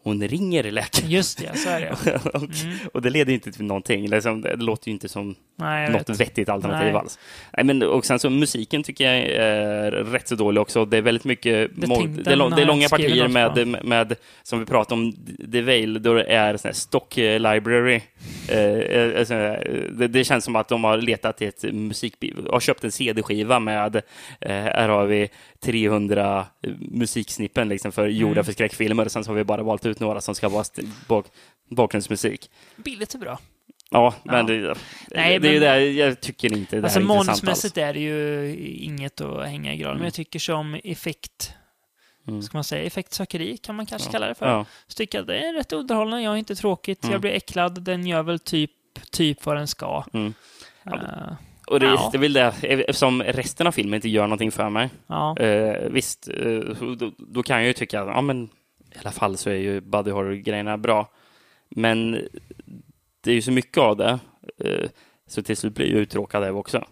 Hon ringer läkaren. Just det, så är det. och, Mm. och det leder inte till någonting. Liksom, det låter ju inte som Nej, något vet. vettigt alternativ Nej. alls. Nej, men, och sen så musiken tycker jag är rätt så dålig också. Det är väldigt mycket, Det det är, det är långa partier med, med, med, som vi pratade om, The Veil, då det är sån här stock eh, library. Eh, eh, sån här, det, det känns som att de har letat i ett musik, har köpt en CD-skiva med, eh, här har vi 300 musiksnippen liksom för gjorda Mm. för skräckfilmer. Sen så har vi bara valt ut några som ska vara bak, bakgrundsmusik. Billigt är bra. Ja, men Ja. det, Nej, det men- det, jag tycker inte det Alltså här är manusmässigt är det ju inget att hänga i granen, men jag tycker som effekt, Mm. ska man säga, effektsökeri kan man kanske Ja. kalla det för. Ja. Så tycker jag det är rätt underhållande, jag är inte tråkigt, Mm. jag blir äcklad, den gör väl typ, typ vad den ska. Mm. Ja, Eh, Och det, Ja. det är väl det, eftersom resten av filmen inte gör någonting för mig. ja. Eh, visst, eh, då, då kan jag ju tycka att ja, men, i alla fall så är ju buddy horror-grejerna bra. Men det är ju så mycket av det, eh, så till slut blir jag uttråkad av också.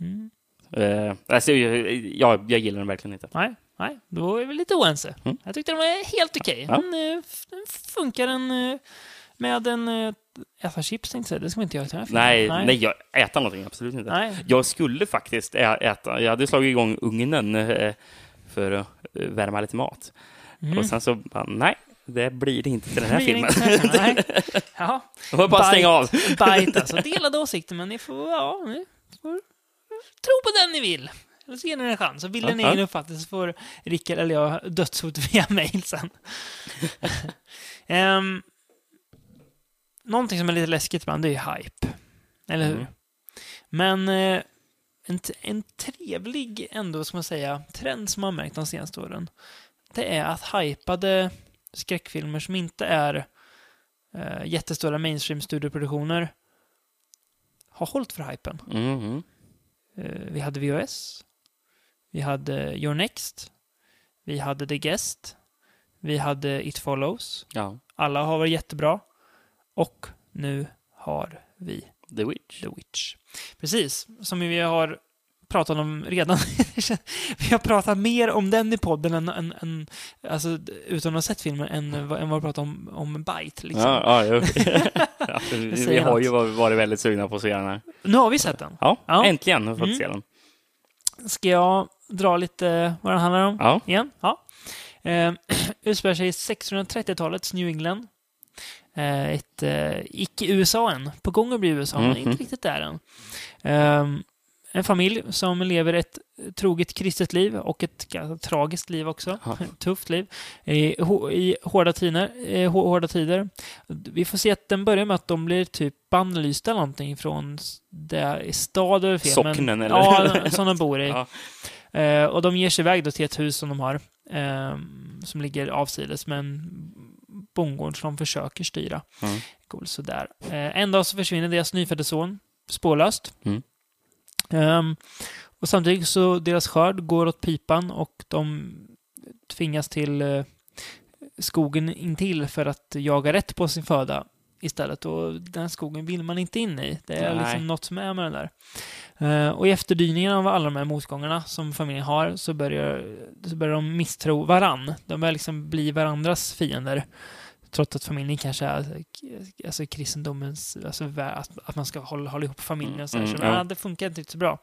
Mm. Eh, alltså, jag, jag, jag gillar den verkligen inte. Nej, nej, då är vi lite oense. Mm. Jag tyckte den var helt okej. Ja. Den, eh, den funkar en, eh, med en... eh, Äta chips tänkte jag säga, det ska man inte göra till den här filmen. Nej, nej. jag äter någonting, absolut inte. Nej. Jag skulle faktiskt ä- äta, jag hade slagit igång ugnen eh, för att eh, värma lite mat. Mm. Och sen så, bara, nej, det blir det inte till den här Blir filmen. inte- Nej. Ja, Jag får bara stänga av. bite alltså. Delade åsikter, men ni får, ja, ni får tro på den ni vill. Eller så ger ni en chans. Och vill ni en Ja, egen uppfattning så får Rickard eller jag dödshot via mail sen. um, någonting som är lite läskigt ibland, det är hype. Eller hur? Mm. Men eh, en, en trevlig, ändå, ska man säga, trend som man märkt de senaste åren, det är att hypade skräckfilmer som inte är eh, jättestora mainstream-studioproduktioner har hållit för hypen. Mhm. Eh, vi hade VHS, vi hade Your Next, vi hade The Guest, vi hade It Follows. Ja, Alla har varit jättebra. Och nu har vi The Witch. The Witch. Precis, som vi har pratat om redan. vi har pratat mer om den i podden än, än, än alltså, utan att ha sett filmen, än, än vad vi pratat om, om Bite. Liksom. Ja, ja, ja, vi, vi har ju varit väldigt sugna på att se den här. Nu har vi sett den. Ja, Ja. äntligen har vi fått Mm. se den. Ska jag dra lite vad den handlar om? Ja. Igen? Ja. Eh, utspelar sig i 630-talets New England. Eh, ett eh, icke-USA än. På gång att bli USA, men Mhm. inte riktigt där än. Eh, en familj som lever ett troget kristet liv och ett ganska tragiskt liv också. Ja. Tufft liv. I, hå- i hårda, tider, eh, hå- hårda tider. Vi får se att den börjar med att de blir typ bannlysta eller någonting från det stad fel. men- Socknen, eller? Ja, som de bor i. Ja. Eh, och de ger sig iväg då till ett hus som de har, eh, som ligger avsides med en bondgård som försöker styra. Mm. Cool, sådär. Eh, en dag så försvinner deras nyfödde son spårlöst. Mm. Ehm, och samtidigt så deras skörd går åt pipan och de tvingas till eh, skogen intill för att jaga rätt på sin föda istället och den skogen vill man inte in i. Det är Nej. liksom något som är med den där. Eh, och i efterdyningen av alla de här motgångarna som familjen har så börjar, så börjar de misstro varann. De börjar liksom bli varandras fiender. Trots att familjen kanske är alltså kristendomens, alltså att, att man ska hålla, hålla ihop familjen och så, här. Mm, så ja. nej, det funkar inte riktigt så bra.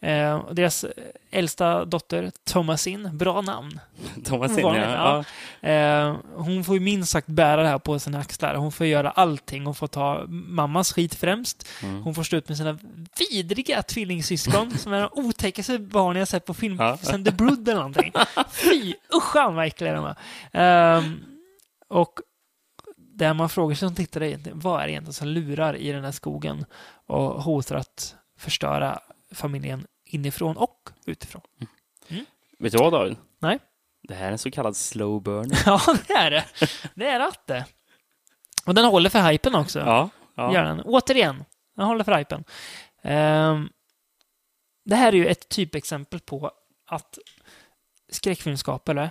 Eh, och deras äldsta dotter, Thomasin, bra namn. Thomas Vanligt, ja. ja. Eh, hon får ju minst sagt bära det här på sina axlar. Hon får göra allting. Hon får ta mammas skit främst. Mm. Hon får stå ut med sina vidriga tvillingsyskon som är de otäckaste barn jag sett på film Ja. sen The Brood eller någonting. Fy, usch vad äckliga de är. Ehm, och där man frågar sig som tittare, är, vad är det egentligen som lurar i den här skogen och hotar att förstöra familjen inifrån och utifrån? Vet du vad David? Nej. Det här är en så kallad slow burn. Ja, det är det. Det är rätt det. Och den håller för hypen också. Ja. ja. Gör den. Återigen, den håller för hypen. Ehm, det här är ju ett typexempel på att skräckfilmskapare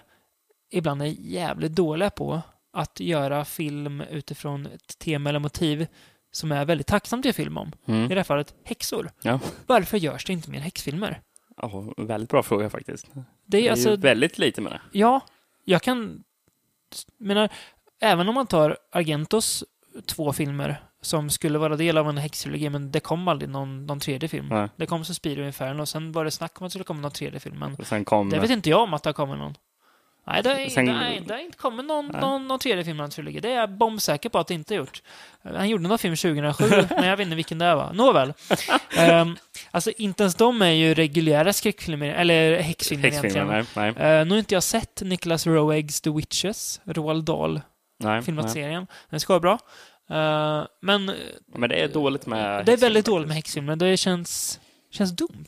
ibland är jävligt dåliga på att göra film utifrån ett tema eller motiv som är väldigt tacksamt göra film om. I Mm. det här fallet häxor. Ja. Varför görs det inte mer häxfilmer? ja. Väldigt bra fråga faktiskt. Det Det är är alltså, ju väldigt lite med det. Ja, jag kan... menar, även om man tar Argentos två filmer som skulle vara del av en häxtrilogi, men det kom aldrig någon, någon tredje film. Nej. Det kom Suspiria Inferno och sen var det snack om att det skulle komma någon tredje film, men Och sen kom... det vet inte jag om att det har kommit någon. Nej, det har, Sen- nej, det har inte kommit någon, Nej. någon, någon tredje film en trilogi. Det är jag bombsäker på att det inte har gjort. Han gjorde någon film 2007, men jag vet inte vilken det var. Nåväl. um, alltså, inte ens de är ju reguljära skräckfilmer, eller häxfilmer egentligen. Nej. Nej. Uh, nu har inte jag sett Nicholas Roegs The Witches, Roald Dahl, nej, filmat nej. serien. Den ska vara bra. Uh, men Men det är dåligt med... det är väldigt dåligt med häxfilmer. Det känns, känns dumt.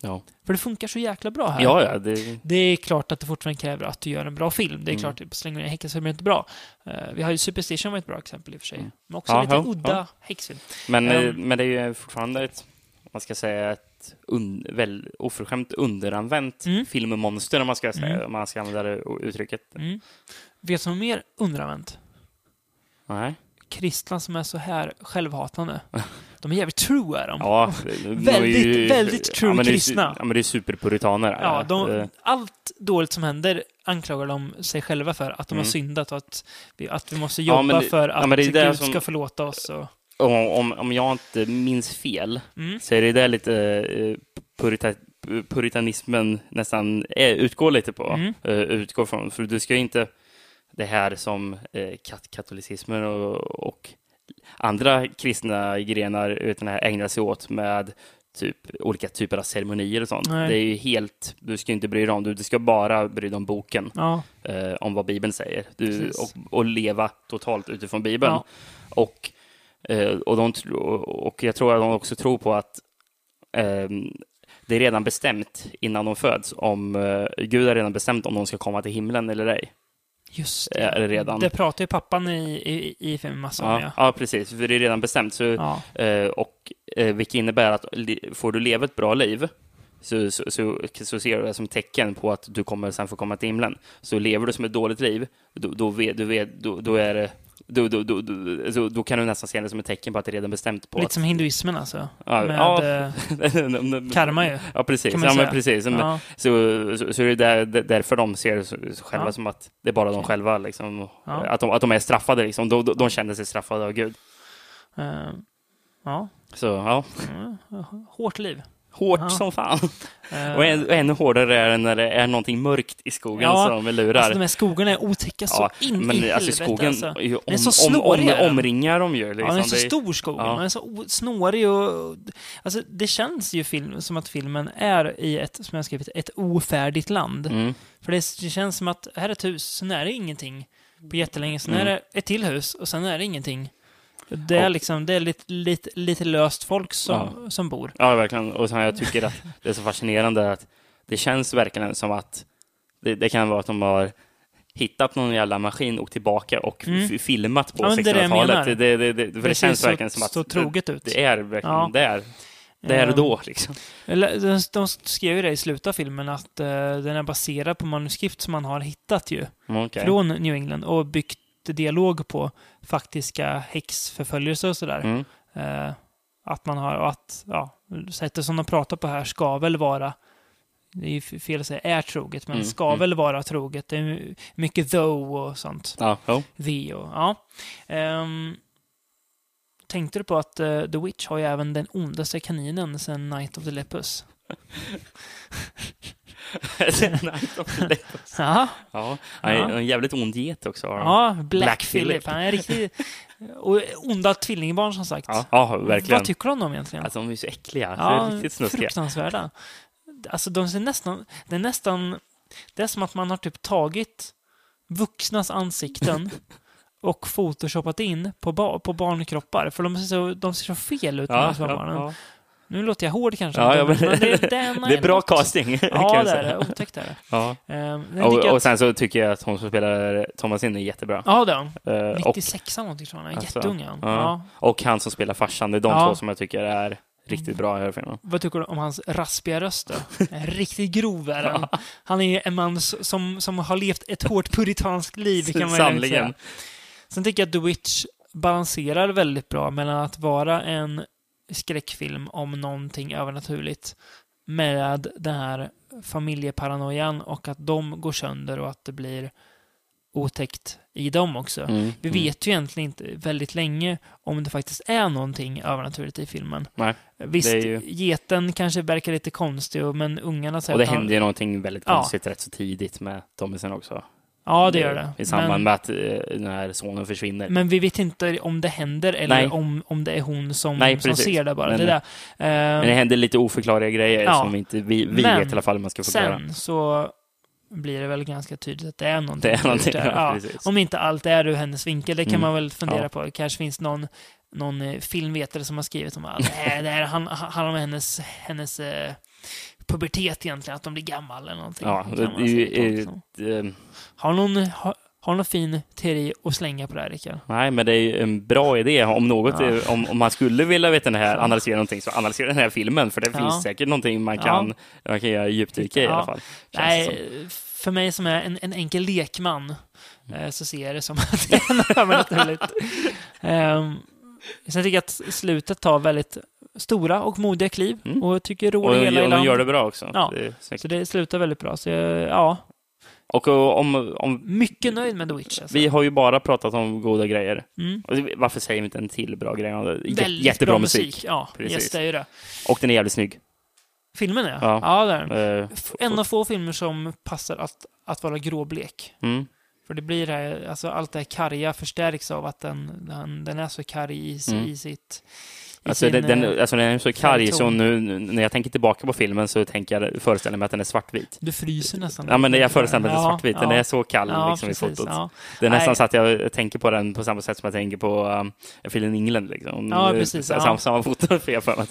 Ja. För det funkar så jäkla bra här. ja, ja. Det... Det är klart att det fortfarande kräver att du gör en bra film. Det är Mm. klart att så länge det är häxfilm är det inte bra. Uh, vi har ju Superstition var ett bra exempel i och för sig. Mm. Men också Ja, lite ja, udda ja. häxfilm. Men, Ehm. men det är ju fortfarande ett, man ska säga, ett un, väl, oförskämt underanvänt Mm. filmmonster, om man ska säga, Mm. om man ska använda det uttrycket. Mm. Vet du som är mer underanvänt? Nej. Kristna som är så här självhatande. De är jävligt true är de. Ja, Väldigt, väldigt true ja, men det kristna. Ja, men det är superpuritaner. Ja, Eh, de, allt dåligt som händer anklagar de sig själva för. Att de har Mm. syndat och att vi, att vi måste Ja, jobba men det- för ja, att det Gud som- ska förlåta oss. Och, om, om, om jag inte minns fel, mm. så är det där lite eh, purita, puritanismen nästan är, utgår lite på. Mm. eh, utgår från. För du ska ju inte det här som eh, kat katolicismen och, och andra kristna grenar utan här ägnar sig åt med typ olika typer av ceremonier och sånt. Nej. Det är ju helt, du ska inte bry dig om, du, du ska bara bry dig om boken, Ja, eh, om vad Bibeln säger. Du, och, och leva totalt utifrån Bibeln. Ja. Och, eh, och, de, och jag tror att de också tror på att ehm, det är redan bestämt innan de föds om eh, Gud har redan bestämt om de ska komma till himlen eller ej. Just Är det redan? Det pratar ju pappan i, i, i filmen massa om, Ja, ja. ja, precis. För det är redan bestämt. Så, ja. eh, och, eh, vilket innebär att får du leva ett bra liv så, så, så, så ser du det som tecken på att du kommer sen få komma till himlen. Så lever du som ett dåligt liv, då, då, vet, du vet, då, då är det då, då, då, då, då, då kan du nästan se det som ett tecken på att det är redan bestämt på Lite att... som hinduismen alltså. Ja, Med ja. karma ju. Ja, precis. kan man Ja, precis. Ja. så, så, så är det där, därför de ser det själva Ja. som att det är bara de själva. Liksom, att, de, att de är straffade. Liksom. De, de, känner sig straffade av Gud. Eh, ja. Så ja, Mm, Hårt liv. Hårt Ja. som fan. Eh, Och än, ännu hårdare är det när det är någonting mörkt i skogen Ja, som lurar. Alltså de här skogarna är otäcka så ja, in i men helvete alltså skogen alltså. om, Den är så om, snårig, om, den. omringar de ju. Liksom. Ja, den är så stor skogen. ja. Den är så snårig och... Alltså, det känns ju film, som att filmen är i ett, som jag skrivit, ett ofärdigt land. Mm. För det, det känns som att här är ett hus, sen är det ingenting på jättelänge. Sen Mm. är det ett till hus och sen är det ingenting. Det är Och- liksom, det är lite, lite, lite löst folk som, som bor. Ja, verkligen. Och sen jag tycker att det är så fascinerande att det känns verkligen som att det, det kan vara att de har hittat någon jävla maskin och tillbaka och Mm. filmat på Ja, men det är det jag menar. 1600-talet. Det, det, det, det ser känns så, verkligen som att så troget ut. det är verkligen Ja. där. Där Eh, och då liksom. Eller, de, de skrev ju det i slutet av filmen att eh, den är baserad på manuskript som man har hittat ju. Mm, okej. Från New England och byggt dialog på faktiska häxförföljelser och sådär. Mm. Eh, att man har, och att ja, sättet som de pratar på här ska väl vara det är ju fel att säga är troget, men Mm, ska mm. väl vara troget. Det är mycket though och sånt. Ja, jo. The och, ja. Ehm, tänkte du på att eh, The Witch har ju även den ondaste kaninen sen Night of the Lepus? Ja, Ja, Ja. en jävligt ond get också. ja Black. Phillip. Han är riktigt... Och onda tvillingbarn som sagt. Ja, ja, verkligen. Vad tycker du om dem egentligen? Alltså, de är så äckliga. Ja, riktigt snuskiga. fruktansvärda. Alltså de ser nästan, det är nästan, det är som att man har typ tagit vuxnas ansikten och photoshoppat in på, ba, på barnkroppar. För de ser så, de ser så fel ut, de här Ja, små ja, barnen. ja. Nu låter jag hård kanske. Ja, ja, men, det, det, det är är bra något. casting. Ja, det är det. Otäckt är det. Ja. Tycker Och, och sen så tycker jag att hon som spelar Thomasin är jättebra. ja, det är hon. Eh, och, 96 någonting tror jag. Är Alltså, Jätteung är ja. Ja. och han som spelar farsan, det är de Ja. två som jag tycker är riktigt bra i den filmen. Vad tycker du om hans raspiga röst då? Riktigt grov är han. Han är en man som, som har levt ett hårt puritanskt liv, kan man lugnt Sannerligen. säga. Sen tycker jag att The Witch balanserar väldigt bra mellan att vara en skräckfilm om någonting övernaturligt med den här familjeparanoian och att de går sönder och att det blir otäckt i dem också. Mm, Vi mm. vet ju egentligen inte väldigt länge om det faktiskt är någonting övernaturligt i filmen. Nej. Visst, ju- geten kanske verkar lite konstig, men ungarna säger Och det händer ju någonting väldigt Ja. konstigt rätt så tidigt med Tommisen också. Ja, det gör det. I samband men, med att eh, den här sonen försvinner. men vi vet inte om det händer eller Nej. om, om det är hon som, Nej, som ser det bara. Men- det där. Men det Eh, händer lite oförklarliga grejer Ja. som inte vi, vi Men vet i alla fall man ska förklara. sen så blir det väl ganska tydligt att det är någonting. Det är någonting, där. ja, Ja, om inte allt är ur hennes vinkel, det kan Mm. man väl fundera Ja. på. Det kanske finns någon, någon eh, filmvetare som har skrivit om att det, det här han- handlar om hennes, hennes pubertet egentligen, att de blir gammal eller någonting. Ja, det, är, liksom. eh, Har någon, har, har någon fin teori att slänga på det här, Rickard? nej, men det är ju en bra idé. Om något, Ja. är- om, om man skulle vilja veta den här, analysera någonting, så analysera den här filmen, för det Ja. finns säkert någonting man Ja. kan, man kan göra djupdyka i i Ja. alla fall. det. Nej, för mig som är en, en enkel lekman eh, så ser jag det som att det är något övernaturligt. Um, sen tycker jag att slutet tar väldigt stora och modiga kliv Mm. och jag tycker rår Och hela och de gör det bra också. Ja. Det. Så det slutar väldigt bra. Så ja, Och om, om, mycket nöjd med The Witch. Alltså. vi har ju bara pratat om goda grejer. Mm. Varför säger vi inte en till bra grej? Väldigt Jättebra bra musik. Ja, Precis. yes, det är det. Och den är jävligt snygg. Filmen är Ja. ja. det är f- En av få filmer som passar att, att vara gråblek. mm. För det blir det här, alltså allt det här karga förstärks av att den, den, den är så karg i, Mm. i sitt... I Alltså, sin, den, eh, alltså den är så karg så nu när jag tänker tillbaka på filmen så tänker jag, föreställer jag mig att den är svartvit. Du fryser nästan. Ja, men jag föreställer mig att den är svartvit. Den är så kall Ja, liksom, i precis, fotot. ja. Det är nästan Nej. så att jag tänker på den på samma sätt som jag tänker på um, A Fill in England. Liksom. Ja, precis, så- ja. Samma, samma foto, för jag för mig.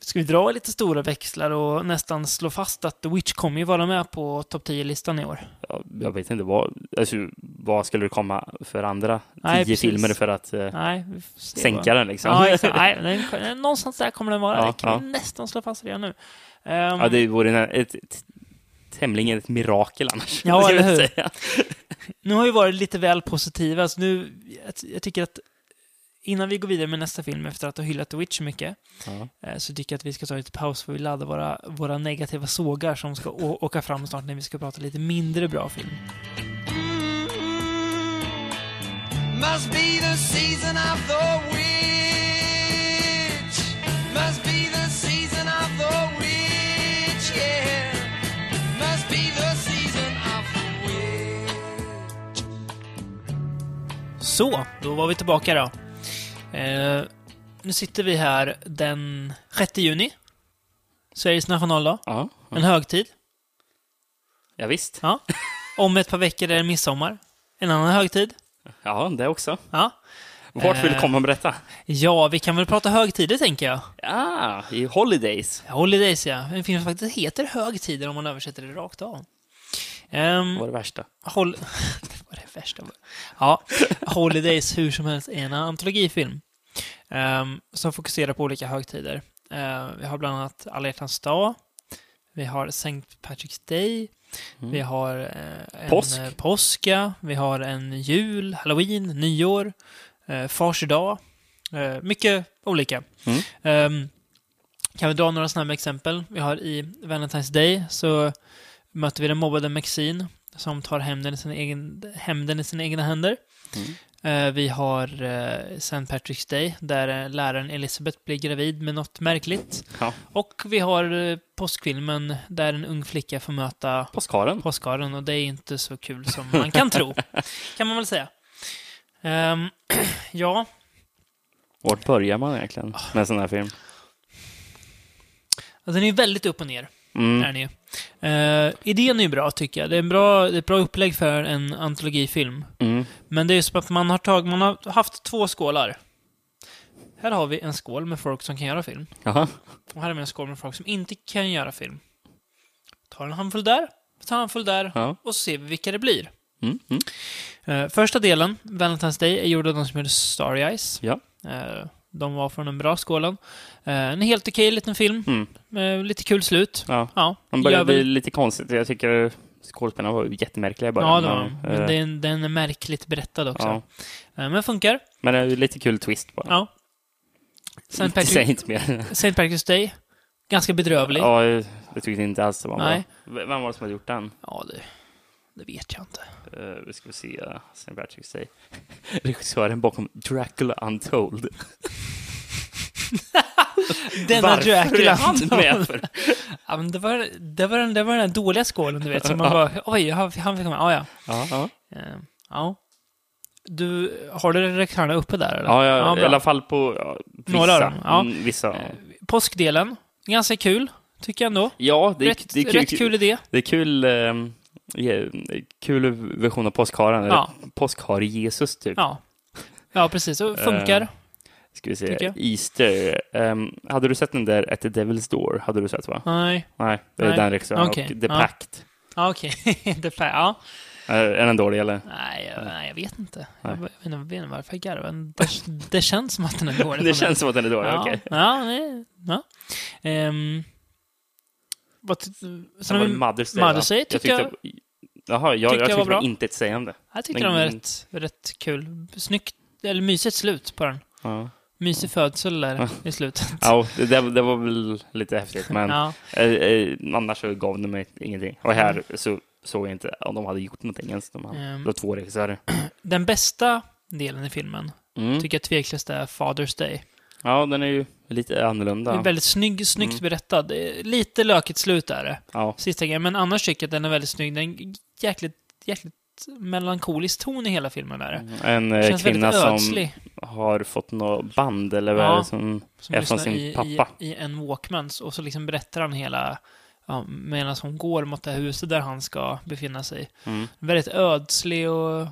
Ska vi dra lite stora växlar och nästan slå fast att The Witch kommer ju vara med på topp 10-listan i år? Ja, Jag vet inte, vad, alltså, vad skulle det komma för andra Nej, tio precis. filmer för att eh, Nej, vi sänka den? Liksom. Ja, exakt. Nej, någonstans där kommer den vara. Ja, det kan vi ja. nästan slå fast redan nu. Ehm, Ja, det vore ett, ett tämligen ett mirakel annars. Ja, eller hur? säga. Nu har vi varit lite väl positiva, så nu, jag, jag tycker att innan vi går vidare med nästa film efter att ha hyllat The Witch så mycket, Ja. eh, så tycker jag att vi ska ta lite paus för vi laddar våra, våra negativa sågar som ska åka fram snart när vi ska prata lite mindre bra film. Must be the season of the witch. Must be the season of the witch, yeah. Must be the season of the witch. Så, då var vi tillbaka då. Eh, nu sitter vi här den 6 juni. Sveriges nationaldag. Ja, En högtid. ja, visst. Ja. Om ett par veckor är det midsommar. En annan högtid. Ja, det också. Ja. Vart vill du Eh. komma med detta? Ja, vi kan väl prata högtider, tänker jag. Ja, i Holidays. Holidays, ja. En film som faktiskt heter Högtider om man översätter det rakt av. Um, var det värsta. Hol- det var det värsta. Ja, Holidays hur som helst är en antologifilm. ehm, som fokuserar på olika högtider. Eh, vi har bland annat alla hjärtans dag, Vi har St. Patrick's Day. Vi har eh, en Påsk. eh, påska. Vi har en jul, halloween, nyår, eh, fars dag. Eh, mycket olika. Mm. Ehm, kan vi dra några snabba exempel? Vi har i Valentine's Day så möter vi den mobbade Maxine som tar hämnden i sina, egen, hämnden i sina egna händer. Eh, vi har eh, St. Patrick's Day där eh, läraren Elizabeth blir gravid med något märkligt. Ja. Och vi har eh, påskfilmen där en ung flicka får möta Påskharen. påskharen och det är inte så kul som man kan tro. Kan man väl säga. Ehm, ja, Vart börjar man egentligen med en sån här film? alltså, den är ju väldigt upp och ner. Mm. Är ju. Eh, idén är ju bra, tycker jag. Det är, en bra, det är ett bra upplägg för en antologifilm. Mm. Men det är ju som att man har, tag, man har haft två skålar. Här har vi en skål med folk som kan göra film. Jaha. Och här har vi en skål med folk som inte kan göra film. Tar en handfull där, tar en handfull där Ja. och så ser vi vilka det blir. Mm. Mm. Eh, första delen, Valentine's Day, är gjord av de som gjorde Starry Eyes. Ja. Eh, de var från den bra skålen. Eh, en helt okej liten film. Mm. med lite kul slut. Ja. Ja, Man börjar bli lite konstigt. Jag tycker skådespelarna var jättemärkliga i början. Ja, det var de. men, Men eh, den, den är märkligt berättad också. ja. Eh, Men funkar. Men det är lite kul twist bara. Ja. St. Säg Patrick. St. Patrick's Day. Ganska bedrövlig. Ja, ja, jag tyckte inte alls det var Nej. bra. Vem var det som hade gjort den? det, det vet jag inte. Uh, vi ska se. Uh, St. Patrick's Day. Regissören bakom Dracula Untold. Denna Varför Dracula. är han med för? Ja, men det, var, det, var den, det var den där dåliga skålen, du vet. Som man bara, oj, han fick komma. Ja, ja. Ja, ja. Eh, ja. Du, har du rektanglarna uppe där? Eller? ja, ja, i bra. alla fall på ja, vissa. Några ja. Mm, vissa. Eh, Påskdelen, ganska kul, tycker jag ändå. Ja, det är, rätt, det är kul, rätt kul idé. Det är kul, ja, kul version av påskharen. Ja. Eller påskhare-Jesus, typ. Ja. Ja, precis. Och funkar. Eh, Ska vi se. jag. Easter. Ehm, hade du sett den där At the Devil's Door? Hade du sett, va? Nej. Nej, det är Nej. den regissören. Okej, Och The ja. Pact. Ja, okej. det är fär- ja. Eh, Är den dålig, eller? Nej, jag, nej, jag vet inte. Jag Nej. inte, jag vet inte varför jag garvar. Det, det känns som att den är dålig. Det känns som att den är dålig, ja. okej. Ja, nej. Ja. Ehm, ty- sen Sen har var vi, det Mother's Day? Mother's Day tycker jag- Jaha, jag, tyckte jag jag var tyckte bra. inte ett sägande. jag tycker Men- den var rätt, rätt kul. Snyggt, eller mysigt slut på den. Ja, Mysig födsel där i slutet. ja det, det, det var väl lite häftigt, men Ja. eh, eh, annars så gav det mig ingenting. Och här så såg jag inte om de hade gjort någonting ens. De hade, Ehm. det var två regissörer. Den bästa delen i filmen Mm. tycker jag tveklöst är Father's Day. Ja, den är ju lite annorlunda. Är väldigt snygg, snyggt Mm. berättad. Lite lökigt slut är det. Ja, Sista grejen. Men annars tycker jag att den är väldigt snygg. Den är jäkligt, jäkligt melankolisk ton i hela filmen. Är det. en eh, kvinna som har fått något band eller vad Ja, är det som Som är från sin i, pappa. I, I en Walkmans. Och så liksom berättar han hela... Ja, medan hon går mot det huset där han ska befinna sig. Mm. Väldigt ödslig och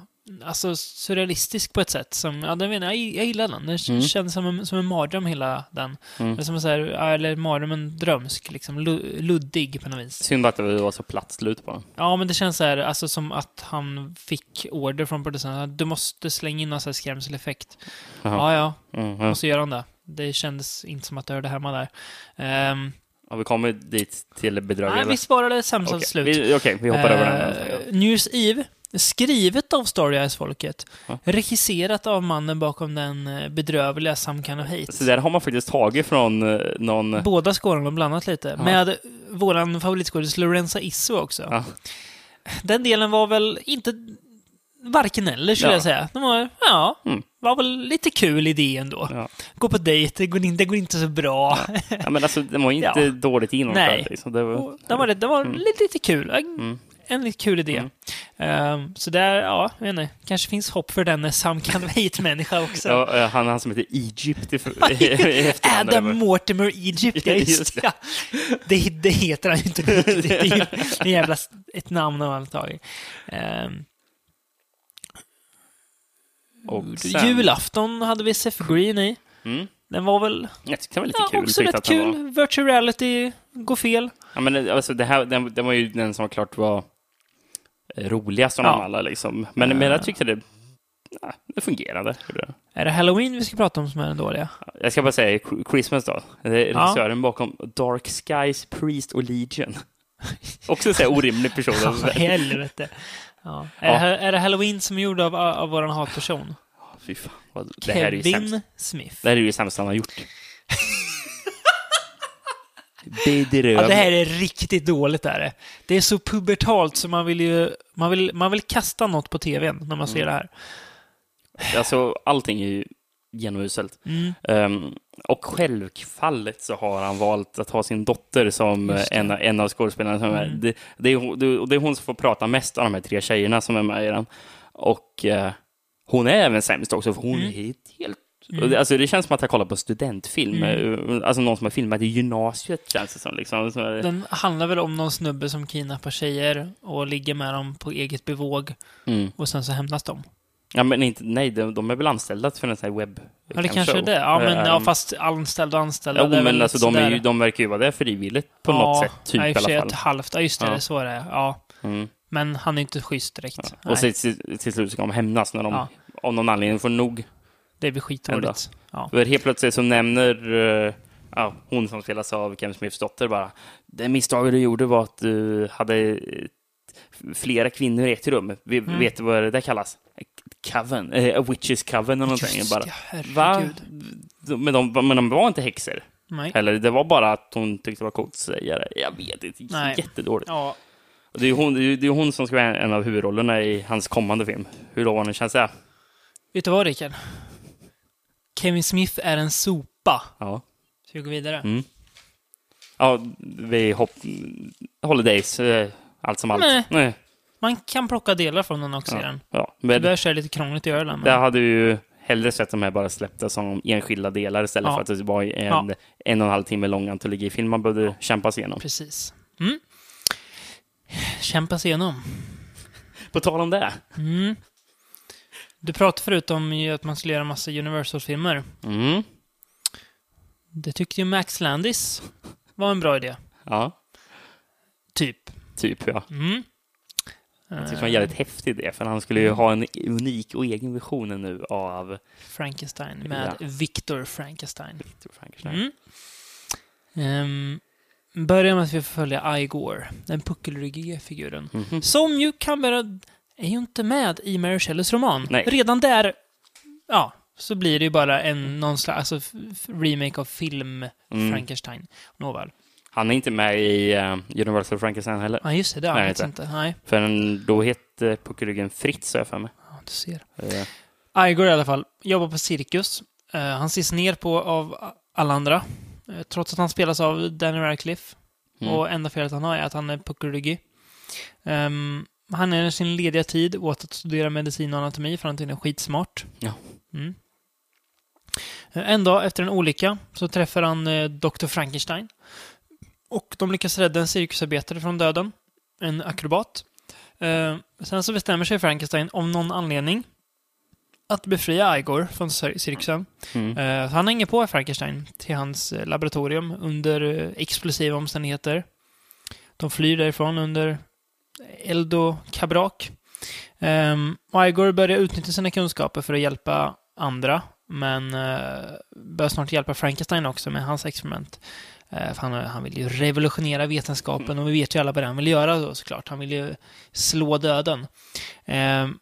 alltså surrealistisk på ett sätt. Som, ja, den, jag, jag gillar den. Den Mm. känns som en, som en mardröm hela den. Mm. Som så här, eller mardröm, en drömsk, liksom lu- luddig på något vis. Synd att det var så platt slut på den. Ja, men det känns så här, alltså som att han fick order från producenten. Du måste slänga in någon så här skrämseleffekt. Jaha. Ja, ja. Mm, ja. Och så gör han det. Det kändes inte som att det hörde hemma där. Ehm, Har vi kommit dit till bedrövliga? nej, vi sämsta Okej, till slut. okej, vi hoppar över den. Eh, här. New Year's Eve, skrivet av Story Eyes-folket. Ja. Regisserat av mannen bakom den eh, bedrövliga Some Kind of Hate. Så där har man faktiskt tagit från eh, någon... Båda skålarna har blandat lite. Ja. Med våran favoritskådis Lorenza Isso också. Ja. Den delen var väl inte varken eller, skulle Ja. jag säga. Den var, ja, Mm. var väl lite kul idé ändå. Ja. Gå på dejt, det går, in, det går inte så bra. ja, men alltså, den var inte Ja. dåligt genomförd. Nej. Liksom. Det var, Och Den var, det var Mm. lite, lite kul. Mm. En lite kul idé. Mm. Ehm, så där, ja, jag vet inte. Kanske finns hopp för den Sam Can Wait-människa också. ja, eh, han, han som heter Egypt i, i. Adam Mortimer Egypt, ja, just. Ja. Det, det heter han ju inte riktigt. Det är ju en jävla ett namn av allt tagit. Och sen- Julafton hade vi Seth Green i. Mm. Den var väl Jag tyckte den var lite ja, kul. också rätt kul. Var. Virtual reality går fel. Ja, men eh, alltså, det här, den, den var ju den som klart var eh, roligast av Ja. dem alla. Liksom. Men, men jag tyckte det ja, det fungerade. Är det Halloween vi ska prata om som är den dåliga? Jag ska bara säga Ch- Christmas då. Är regissören bakom Dark Skies, Priest och Legion. Också här orimlig person. Ja, helvete. Ja. Är, Ja. Det, är det Halloween som är gjord av, av vår hatperson? Fy fan. vad- Det här är ju Kevin sämst. Smith. Det här är ju det sämsta han har gjort. Bedröv. Ja, det här är riktigt dåligt. Är det. det är så pubertalt så man vill ju... Man vill, man vill kasta något på tvn när man Mm. ser det här. Alltså, allting är ju genomuselt. Mm. Ehm, och självfallet så har han valt att ha sin dotter som en, en av skådespelarna. Som är, Mm. det, det, är, det, är hon som får prata mest av de här tre tjejerna som är med i den. Och eh, hon är även sämst också, för hon Mm. är helt... det- Alltså, det känns som att jag kollar på studentfilm. Mm. Eh, Alltså någon som har filmat i gymnasiet, känns det som. Liksom. Så Den handlar väl om någon snubbe som kidnappar tjejer och ligger med dem på eget bevåg Mm. och sen så hämnas de. Ja, men inte, nej, de, de är väl anställda för en sån här webb Ja, det kanske är det. Ja, men ja, fast anställda och det är men väl alltså, de, är ju, de verkar ju vara där frivilligt på något sätt, typ ja, i och för sig ett halvt. Ja, just det. Ja. Det är så det. Ja. Mm. Men han är inte schysst direkt. Ja. Och så, till, till slut ska de hämnas när de Ja. av någon anledning får nog. Det blir skitdåligt. Ja. För helt plötsligt så nämner eh, ja, hon som spelas av Kevin Smiths dotter bara det misstaget du gjorde var att du hade eh, flera kvinnor i ett rum. Vi, Mm. Vet du vad det där kallas? Coven, eh, a witches coven eller någonting. Just bara, ja, Men de, men de var inte häxor. Nej. Eller det var bara att hon tyckte det var coolt att säga det. Jag vet inte, Nej. jättedåligt. Ja, Och det är hon, det är hon som ska vara en av huvudrollerna i hans kommande film. Hur lovande känns det? vet du vad, Rickard? Kevin Smith är en sopa. Ja. Ska vi gå vidare? Mm. Ja, vi hopp... Holidays, eh, allt som allt. Nej. Nej. Man kan plocka delar från den också i Ja. den. Ja, men så är det lite krångligt det. det Men... hade ju hellre sett de här bara släppta som enskilda delar istället Ja. för att det var en, Ja. en och en halv timme lång antologifilm man behövde kämpa sig igenom. Precis. Mm. Kämpa sig igenom. På tal om det. Mm. Du pratade förut om att man skulle göra massa Universal-filmer. Mm. Det tyckte ju Max Landis var en bra idé. Ja, Typ. typ ja. Mm. Jag tyckte det var en jävligt häftig idé, för han skulle ju ha en unik och egen vision nu av Frankenstein med Ja. Victor Frankenstein. Victor Frankenstein. Mm. Um, börjar med att vi får följa Igor, den puckelryggige figuren. Mhm. Som ju kan vara... är ju inte med i Mary Shelleys roman. Nej. Redan där, ja, så blir det ju bara en någon slags alltså, remake av film Mm. Frankenstein. Nåväl. Han är inte med i uh, Universal Frankenstein heller. Ja, just det. Det har Nej, inte. inte. Nej, För en, då hette puckelryggen Fritz, har jag för mig. ja, du ser. Eh, Igor i alla fall jobbar på cirkus. Eh, han ses ner på av alla andra. eh, trots att han spelas av Danny Radcliffe. Mm. Och enda felet han har är att han är puckelryggig. Um, han är sin lediga tid åt att studera medicin och anatomi för han är skitsmart. Ja. Mm. Eh, En dag efter en olycka så träffar han eh, Dr. Frankenstein. Och de lyckas rädda en cirkusarbetare från döden. En akrobat. Eh, sen så bestämmer sig Frankenstein om någon anledning att befria Igor från cir- cirkusen. Mm. Så han hänger på Frankenstein till hans laboratorium under explosiva omständigheter. De flyr därifrån under eld ehm, och kabrak. Um, Igor börjar utnyttja sina kunskaper för att hjälpa andra, men uh, börjar snart hjälpa Frankenstein också med hans experiment. Uh, för han, han vill ju revolutionera vetenskapen och vi vet ju alla vad han vill göra då såklart. Han vill ju slå döden. Ehm,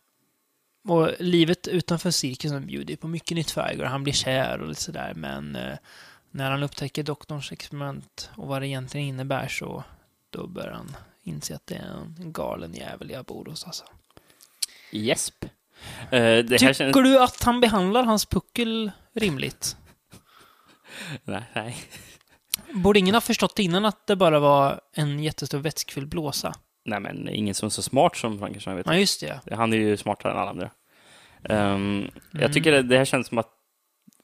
och livet utanför cirkusen bjuder på mycket nytt för Igor. Han blir kär och lite sådär, men uh, när han upptäcker doktorns experiment och vad det egentligen innebär så då börjar han inse att det är en galen jävel jag bor hos alltså. Jesp. Här Tycker känns... du att han behandlar hans puckel rimligt? Nej, nej. Borde ingen ha förstått innan att det bara var en jättestor vätskefylld blåsa? nej, men ingen som är så smart som Frankenstein, vet Ja, just det. Han är ju smartare än alla andra. Ehm, Mm. Jag tycker det, det här känns som att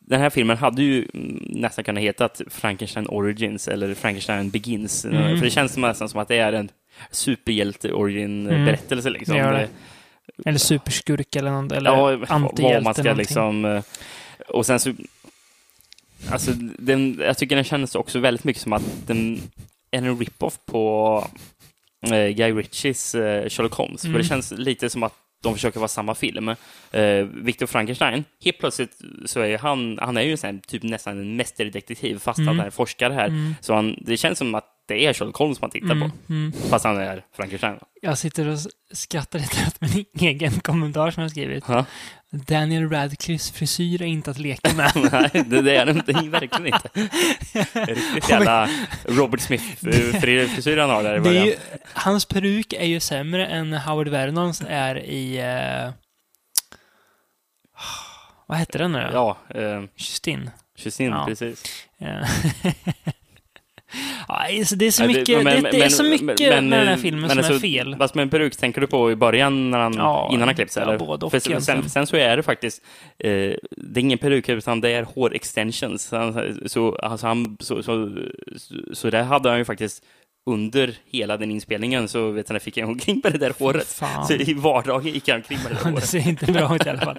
den här filmen hade ju nästan kunnat heta Frankenstein Origins eller Frankenstein Begins. Mm. För det känns nästan som att det är en superhjälte-origin-berättelse. Liksom. Det gör det. Det- Eller superskurk eller något. Eller ja, antihjälte man ska liksom... eh, Och sen så... Alltså, den, jag tycker den känns också väldigt mycket som att den är en rip-off på eh, Guy Ritchies eh, Sherlock Holmes. För Mm. det känns lite som att de försöker vara samma film. Eh, Victor Frankenstein, helt plötsligt så är han, han är ju en sån här, typ nästan en mästerdetektiv, fast att han är forskare här. Så han, det känns som att det är Sherlock Holmes man tittar på, fast han är Frankenstein. Jag sitter och skrattar lite åt min egen kommentar som jag skrivit. Ja. Daniel Radcliffes frisyr är inte att leka med. Nej, det, det är det inte, verkligen inte. Riktigt jävla Robert Smith-frisyr han har där i början. ju, hans peruk är ju sämre än Howard Vernons är i... eh, vad hette den nu då? Ja, eh, Justin. Justin, Ja. precis. Eh, det är så mycket, men- det, det är så mycket men- med den här men- filmen men som alltså, är fel. Fast med en peruk tänker du på i början när han, Ja, innan han klippts? ja, eller? både och För sen, egentligen. sen så är det faktiskt, eh, det är ingen peruk utan det är hår-extensions. Han- Så, alltså han, så, så, så, så där hade han ju faktiskt under hela den inspelningen så vet jag, fick jag omkring med det där håret. fan. Så i vardagen gick han omkring med det där Det håret. ser inte bra ut i alla fall.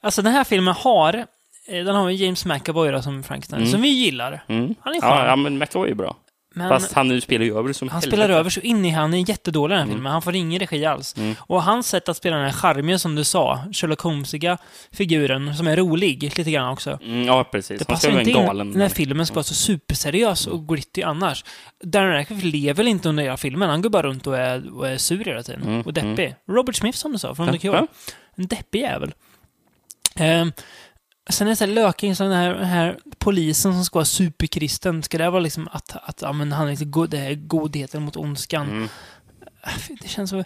Alltså den här filmen har, eh, den har ju James McAvoy då, som Frankenstein, som vi gillar. Mm. Han är skön. Ja, ja, men McAvoy är bra. Men Fast han nu spelar ju över som han helvete. spelar över så in i han är jättedålig i den här filmen. Han får ingen regi alls. Och hans sätt att spela den här charmiga, som du sa, Sherlock Holmesiga figuren, som är rolig lite grann också. Mm, ja, precis. Det Han passar inte in galen... den här filmen ska vara så superseriös och glitty annars. Darren Radcliffe lever väl inte under hela filmen. Han går bara runt och är, och är sur hela tiden. och deppig. Robert Smith som du sa, från The Cure. Mm. En deppig jävel. Ehm, sen är det så här löking, den här, den här polisen som ska vara superkristen, ska det vara liksom att, att ja, men han är liksom god, det är godheten mot ondskan? Mm. Äh, Det känns så...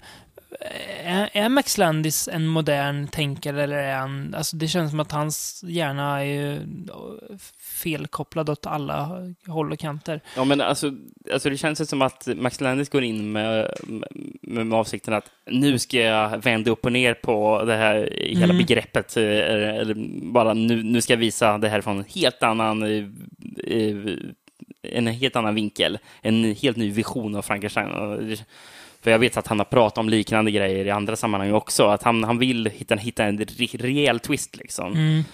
Är, är Max Landis en modern tänkare eller är han... Alltså det känns som att hans hjärna är ju felkopplad åt alla håll och kanter. Ja, men alltså, alltså det känns som att Max Landis går in med, med, med avsikten att nu ska jag vända upp och ner på det här hela Mm. begreppet. eh, Eller, bara nu, nu ska jag visa det här från en helt annan eh, eh, en helt annan vinkel. En helt ny vision av Frankenstein. För jag vet att han har pratat om liknande grejer i andra sammanhang också. Att han, han vill hitta, hitta en re- rejäl twist liksom. Mm.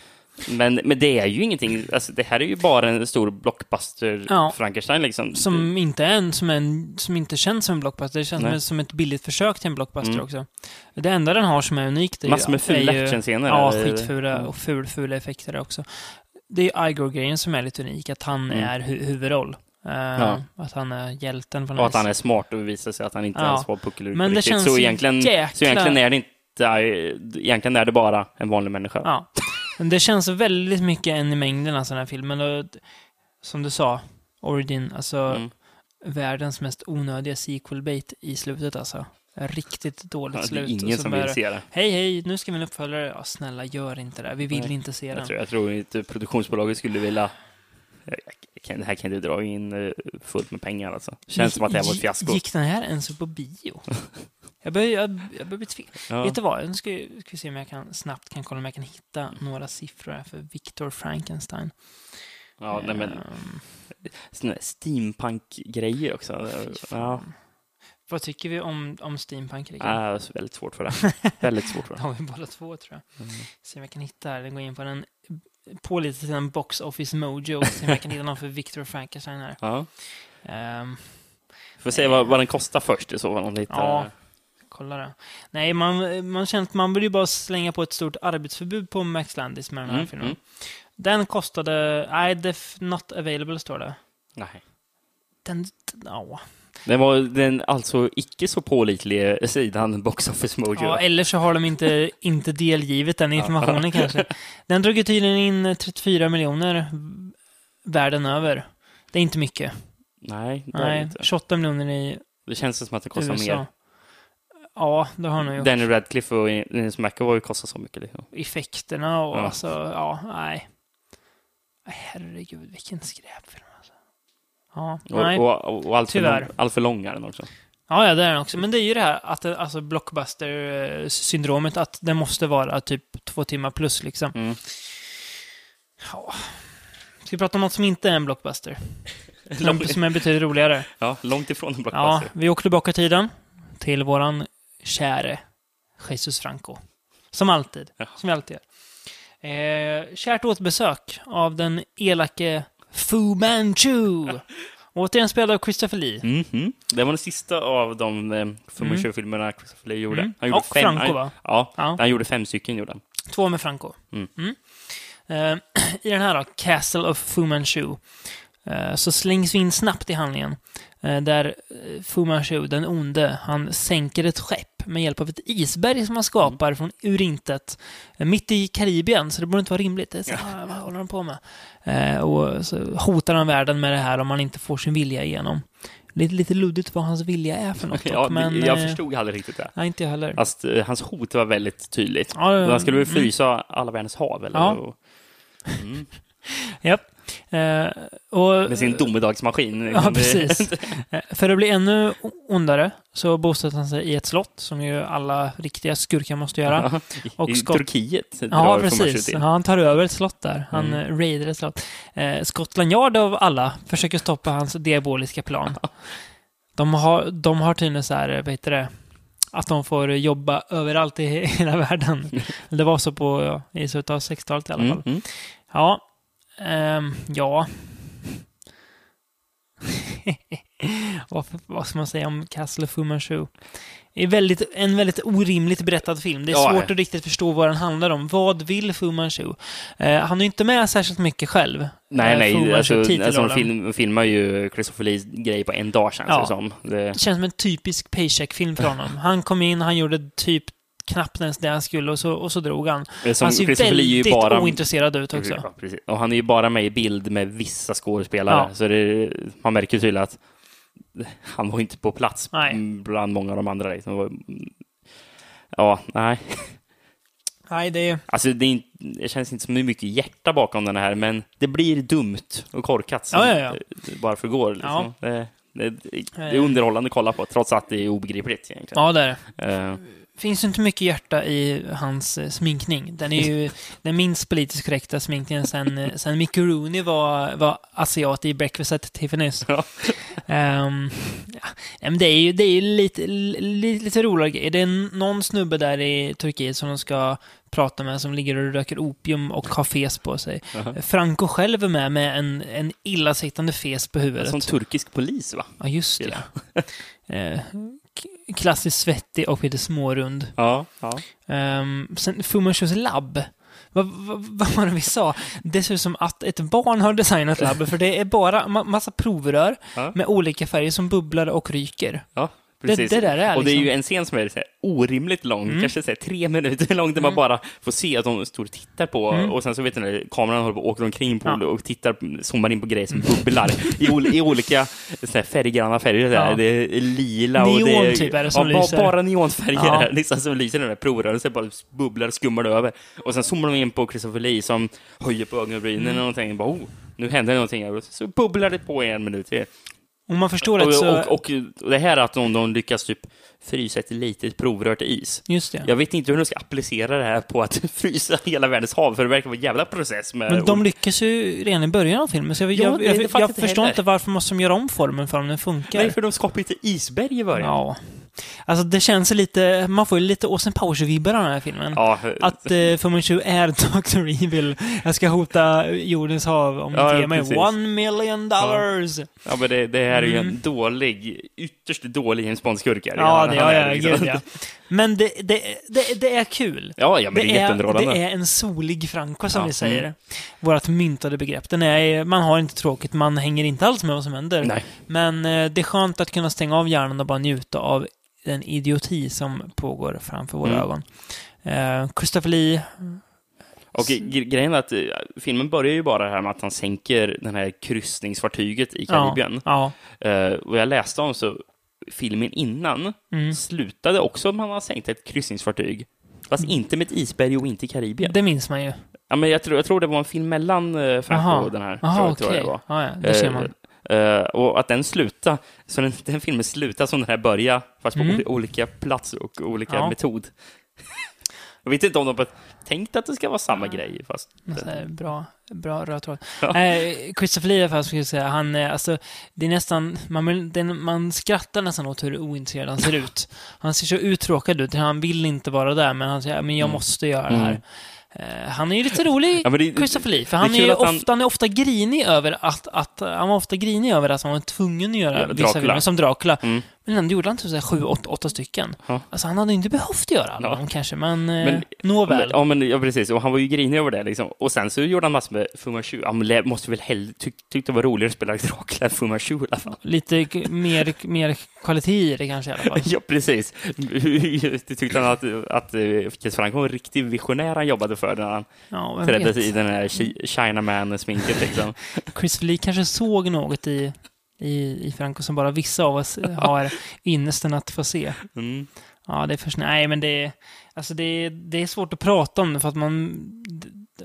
Men, men det är ju ingenting, alltså, det här är ju bara en stor blockbuster Ja. Frankenstein liksom. Som inte är en, som, är en, som inte känns som en blockbuster. Det känns Nej. som, ett billigt försök till en blockbuster Mm. också. Det enda den har som är unikt är ju- Massor med fula ju- actionscener, Ja, skitfula och ful, fula effekter också. Det är Igor-grejen som är lite unik, att han Mm. är hu huvudroll. Eh, Ja. Att han är hjälten på Och att han är smart och visar sig att han inte Ja. ens var puckelur Men det riktigt. känns så egentligen, jäkla- så egentligen är det inte, egentligen är det bara en vanlig människa. Ja. Men det känns väldigt mycket en i mängden, alltså den här filmen. Och, som du sa, Origin, alltså Mm. världens mest onödiga sequel-bait i slutet alltså. Riktigt dåligt Ja, det slut. ingen som vill se det. Hej, hej, nu ska vi en uppföljare. Ja, snälla, gör inte det. Vi vill Nej. inte se Jag den. tror, jag tror inte produktionsbolaget skulle vilja kan, här kan inte dra in eh, fullt med pengar alltså. Känns som att det här var ett fiasko. Gick den här ens på bio? jag börjar, jag, jag börjar bli tveksam. Ja. Vet du vad? Nu ska, ska vi se om jag kan, snabbt kan kolla om jag kan hitta några siffror här för Victor Frankenstein. Ja, nej, men här steampunk-grejer också. Ja, vad tycker vi om, om steampunk det är väldigt svårt för det. väldigt svårt för Det det. har vi båda två, tror jag. Mm. Se om jag kan hitta här. Den går in på den på lite till en Box Office Mojo. Se om jag kan hitta någon för Victor Frankenstein här. Ja. Ehm, Får se vad, vad den kostar först i så fall. Om Ja. kolla det. Nej, man, man känner att man vill ju bara slänga på ett stort arbetsförbud på Max Landis med den här Mm, filmen. mm. Den kostade... Nej, not available står det. Nej. Den... Ja. Det var den alltså icke så pålitliga sidan Box Office Mojo. ja, eller så har de inte, inte delgivit den informationen kanske. Den drog ju tydligen in 34 miljoner världen över. Det är inte mycket. Nej, det är Nej, inte. 28 miljoner i Det känns som att det kostar USA. mer. Ja, det har nog gjort. Danny Radcliffe och Dennis McAvoy kostar så mycket. Liksom. Effekterna och Ja. alltså, ja, nej. Herregud, vilken skräpfilm. Ja, nej. Och, och, och allt, för lång, allt för lång är den också. Ja, ja, det är den också. Men det är ju det här att det, alltså blockbuster-syndromet, att det måste vara typ två timmar plus liksom. Mm. Ja. Ska vi prata om något som inte är en blockbuster? Som, som är betydligt roligare. Ja, långt ifrån en Ja, blockbuster. vi åker tillbaka i tiden till våran käre Jesus Franco. Som alltid. Ja. Som vi alltid gör. Eh, kärt återbesök av den elake Fu Manchu. Återigen spelad av Christopher Lee. Mhm. Det var den sista av de eh, Fu Manchu-filmerna Christopher Lee gjorde. Mm. Han gjorde Och fem, Franco, han, va? Ja, Ja. han gjorde fem stycken. Gjorde han. Två med Franco. Mm. Eh, I den här då, Castle of Fu Manchu, eh, så slängs vi in snabbt i handlingen. Eh, där eh, Fu Manchu, den onde, han sänker ett skepp med hjälp av ett isberg som han skapar Mm. från ur intet. eh, mitt i Karibien, så det borde inte vara rimligt. Det är så, ah, vad håller han på med? Och så hotar han världen med det här om han inte får sin vilja igenom. Lite, lite luddigt vad hans vilja är för något Ja, men... jag förstod aldrig riktigt det. Nej, inte jag heller. Fast hans hot var väldigt tydligt. Ja, ja, han skulle väl mm. frysa alla världens hav, eller? Ja. Mm. Japp. Eh, och, Med sin domedagsmaskin. Ja. Det- precis. Eh, För att bli ännu ondare så bosätter han sig i ett slott, som ju alla riktiga skurkar måste göra. Ja, Och I Skott- Turkiet Ja, precis. Ja, han tar över ett slott där. Han Mm. mm. raidar ett slott. Eh, Scotland Yard av alla försöker stoppa hans diaboliska plan. De har, de har tydligen så här, vad heter det, att de får jobba överallt i hela världen. Det var så på, ja, i slutet av 60-talet i alla fall. Mm, mm. Ja. Ehm, ja. vad, vad ska man säga om Castle of Fu Manchu? Det är väldigt, en väldigt orimligt berättad film. Det är Ja, svårt att riktigt förstå vad den handlar om. Vad vill Fu Manchu? Eh, han är ju inte med särskilt mycket själv. Nej, Eh, nej, Manchu, alltså, alltså de film, filmar ju Christopher Lees grej på en dag känns Ja. det som. Det, Det känns som en typisk paycheck-film för honom. Han kom in, han gjorde typ knappt ens det han skulle och så, och så drog han. det är som han ser är väldigt bara... ointresserad ut också. Ja, precis. Och han är ju bara med i bild med vissa skådespelare. Ja. Så det, man märker tydligt att han var inte på plats Nej. bland många av de andra. Liksom. Det Ja, nej. Nej, det är... Alltså, det, är det känns inte som mycket hjärta bakom den här, men det blir dumt och korkat. Ja, ja, ja. Det bara förgår. Liksom. Det, det, det är underhållande att kolla på, trots att det är obegripligt egentligen. Ja, det är det. Eh, finns ju inte mycket hjärta i hans eh, sminkning. Den är ju den minst politiskt korrekta sminkningen sen, eh, sen Mickey Rooney var, var asiat i Breakfast at Tiffany's. Ja. Ehm, ja. Men det är ju, det är ju lite, lite, lite roligare grejer. Det är någon snubbe där i Turkiet som de ska prata med som ligger och röker opium och har fes på sig. Franco själv är med med en, en illasittande fes på huvudet. som turkisk polis, va? Ja, just det. K- klassiskt svettig och lite smårund. Ja. ja. Um, sen Fu Manchus labb. Vad, vad, vad var det vi sa? Det ser ut som att ett barn har designat labbet, för det är bara ma- massa provrör Ja. med olika färger som bubblar och ryker. ja. Det, Precis. det där är Och det är liksom... ju en scen som är så här orimligt lång, Mm. kanske så här tre minuter lång, där man bara får se att de står och tittar på, och sen så vet du när kameran håller på och åker omkring på Mm. Ja. och tittar, zoomar in på grejer som bubblar i, i olika så här färggranna färger. Så här. Ja. Det är lila och det är, typ är det som ja, lyser. Bara neonfärger Ja. här, liksom, som lyser den där provrören, så bara bubblar och skummar det över. Och sen zoomar de in på Christopher Lee som höjer på ögonbrynen Mm. och någonting, bara, oh, nu händer någonting. Så bubblar det på i en minut till. Om man förstår rätt så... Och, och, och det här att de, de lyckas typ frysa ett litet provrör till is. Just det. Jag vet inte hur de ska applicera det här på att frysa hela världens hav, för det verkar vara en jävla process med... Men de lyckas ju redan i början av filmen, så jag, Ja, jag, det- jag, det jag, inte förstår heller. inte varför måste de göra om formen för om den funkar. Nej, för de skapar ju ett isberg i början. Ja. Alltså det känns lite, man får ju lite Austin Powers-vibbar av den här filmen. Ja, Att eh, Fu Manchu är Dr. Evil. Jag ska hota jordens hav om ni Ja, inte ger mig precis. one million dollars. Ja, ja men det, det här är ju Mm. en dålig, ytterst dålig James Bond-skurkare. det, Han ja, är ja, liksom- gud ja. Men det, det, det, det är kul. Ja, ja, men det, är jätteunderhållande. det är en solig Franco, som Ja, vi säger. mm. Vårt myntade begrepp. Den är, man har inte tråkigt, man hänger inte alls med vad som händer. Nej. Men eh, det är skönt att kunna stänga av hjärnan och bara njuta av den idioti som pågår framför våra Mm. ögon. Eh, Christopher Lee, Och gre- grejen är att eh, filmen börjar ju bara här med att han sänker den här kryssningsfartyget i Karibien. Ja, Eh, och jag läste om så filmen innan Mm. slutade också med att man har sänkt ett kryssningsfartyg. Fast inte med ett isberg och inte i Karibien. det minns man ju. Ja, men jag, tror, jag tror det var en film mellan uh, Franco Aha. och den här. Jaha, tror, okej. tror jag det var. Ja, ja, det ser man. Eh, eh, och att den slutar, så den, den filmen slutar som den här börjar, fast på Mm. oli- olika platser och olika Ja. metod. jag vet inte om de har tänkt att det ska vara samma grej, fast... Bra, bra röd tråd. Ja. Eh, Christopher Lee alla fall, skulle jag säga, han är, alltså, det är nästan, man, den, man skrattar nästan åt hur ointresserad han ser ut. Han ser så uttråkad ut, han vill inte vara där, men han säger, men jag Mm. måste göra det här. Eh, han är ju lite rolig, Ja, det- Christopher Lee, för är han är, ju att han- ofta, han är ofta grinig över att, att han var ofta grinig över att han var tvungen att göra Ja, vissa filmer, som Dracula. Mm. Men ändå gjorde han typ sju, åtta, åtta stycken. Ja. Alltså han hade inte behövt göra alla Ja. kanske, men, eh, Men- nåväl. Ja, men, ja, precis. Och han var ju grinig över det. Liksom. Och sen så gjorde han massor med Fu Manchu. Han lä- måste väl hellre tyck, tyckte det var roligare att spela Dracula än Fu Manchu i alla fall. Lite mer, mer kvalitet i det kanske i alla fall. Ja, precis. Det tyckte han att, att eh, Chris Franco var en riktig visionär han jobbade för när han Ja, trädde i den här Chi- Chinaman-sminket. Liksom. Christopher Lee kanske såg något i, i, i Franco som bara vissa av oss har ynnesten att få se. Mm. Ja, det är först... Nej, men det. Alltså det det är svårt att prata om det för att man...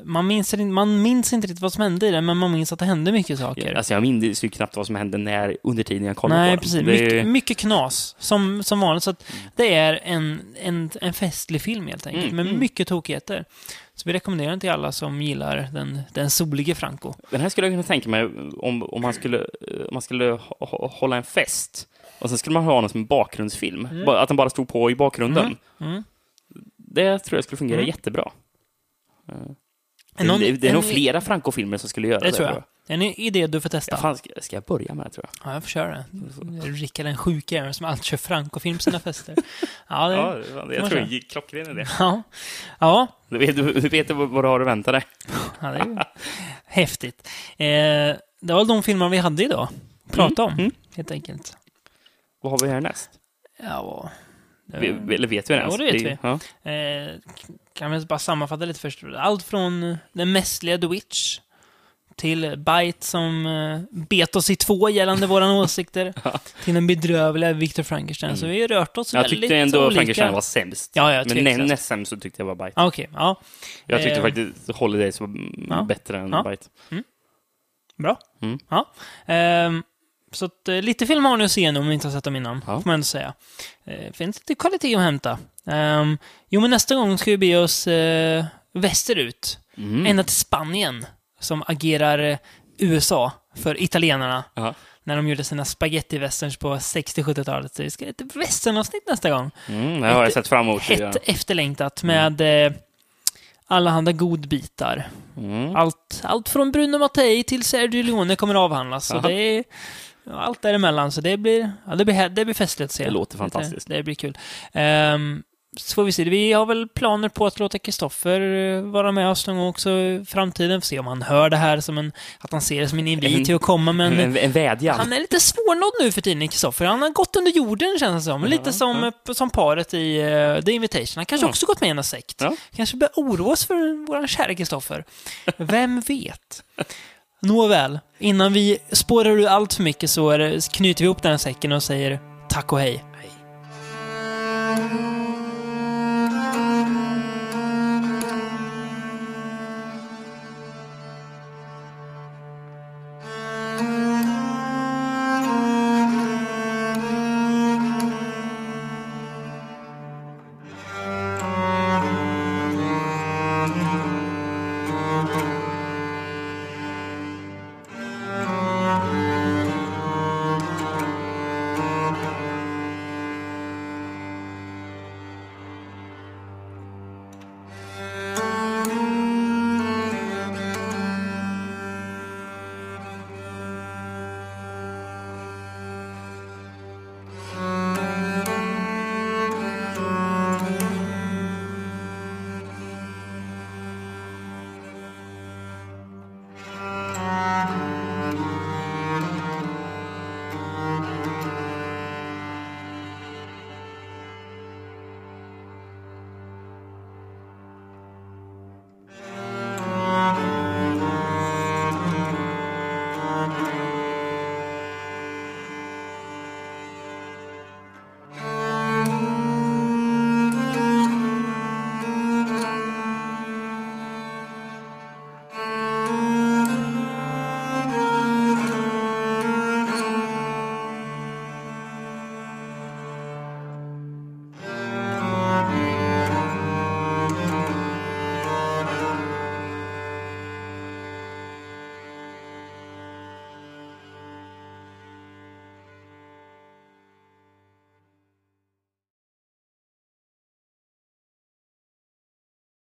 Man minns, man minns inte riktigt vad som hände i det, men man minns att det hände mycket saker. Alltså, jag minns ju knappt vad som hände när, under tiden jag kollade Nej, på precis. den. Är- Mycket, mycket knas, som, som vanligt. Så att det är en, en, en festlig film helt enkelt, Mm, med mm. mycket tokigheter. Så vi rekommenderar den till alla som gillar den, den solige Franco. Den här skulle jag kunna tänka mig om, om man skulle, eh, om man skulle hå- hå- hålla en fest. Och sen skulle man ha den som en bakgrundsfilm. Bara- Att den bara stod på i bakgrunden. Mm. Mm. Det tror jag skulle fungera Mm. jättebra. Det, Någon- det, det är nog flera Franco-filmer som skulle göra det. Det tror jag. En idé du får testa. Ja, fan, ska, ska jag börja med det, tror jag? Ja, jag får köra det. Rickard den jäveln som alltid kör Franco-film på sina fester. Ja, det, Ja, ja. jag tror det är klockren idé. ja. ja. Du vet, du, vet vad, du har att vänta dig. det är häftigt. Eh, det var de filmer vi hade idag. Prata om, mm. helt enkelt. Vad har vi här näst? Ja, det- Vi, eller vet vi det Ja, ens? det vet vi. Ja. Eh, kan vi bara sammanfatta lite först. Allt från den mästliga The Witch till Bite som eh, bet oss i två gällande våra åsikter till den bedrövliga Victor Frankenstein. Så vi har rört oss Jag väldigt tyckte ändå olika. Frankenstein var sämst. Ja, ja, Men näst sämst så tyckte jag var Bite. Ah, Okej, ja. Jag tyckte Eh, faktiskt Holidays var mm, ja. bättre än Ja. Bite. Bra. Mm. Ja. Ehm, så att, eh, lite film har ni att se nu om ni inte har sett dem innan, Ja. får man ändå säga. Eh, finns lite kvalitet att hämta. Ehm, jo, men nästa gång ska vi be oss eh, västerut. Mm. Ända till Spanien, som agerar eh, USA för italienarna. Ja. När de gjorde sina spaghetti-westerns på 60-70-talet. Så vi ska ett westernavsnitt nästa gång. Mm, det har jag sett fram emot. Hett ja. efterlängtat med eh, allehanda godbitar. Mm. Allt, allt från Bruno Mattei till Sergio Leone kommer att avhandlas. Så Jaha. det är allt däremellan. Så det blir, ja, det blir, det blir festligt att se. Det låter fantastiskt. Det, det blir kul. Ehm, så får vi se. Vi har väl planer på att låta Kristoffer eh, vara med oss någon gång också i framtiden. Får se om han hör det här som en, att han ser det som en invit till att komma. Men En, en vädjan. han är lite svårnådd nu för tiden, Kristoffer. Han har gått under jorden, känns det som. Lite som, eh, som paret i uh, The Invitation. Han kanske Ja. också gått med i en sekt. Kanske börjar oroa oss för vår kära Kristoffer. Vem vet? Nåväl, innan vi spårar ur allt för mycket så det, knyter vi ihop den här säcken och säger tack och hej.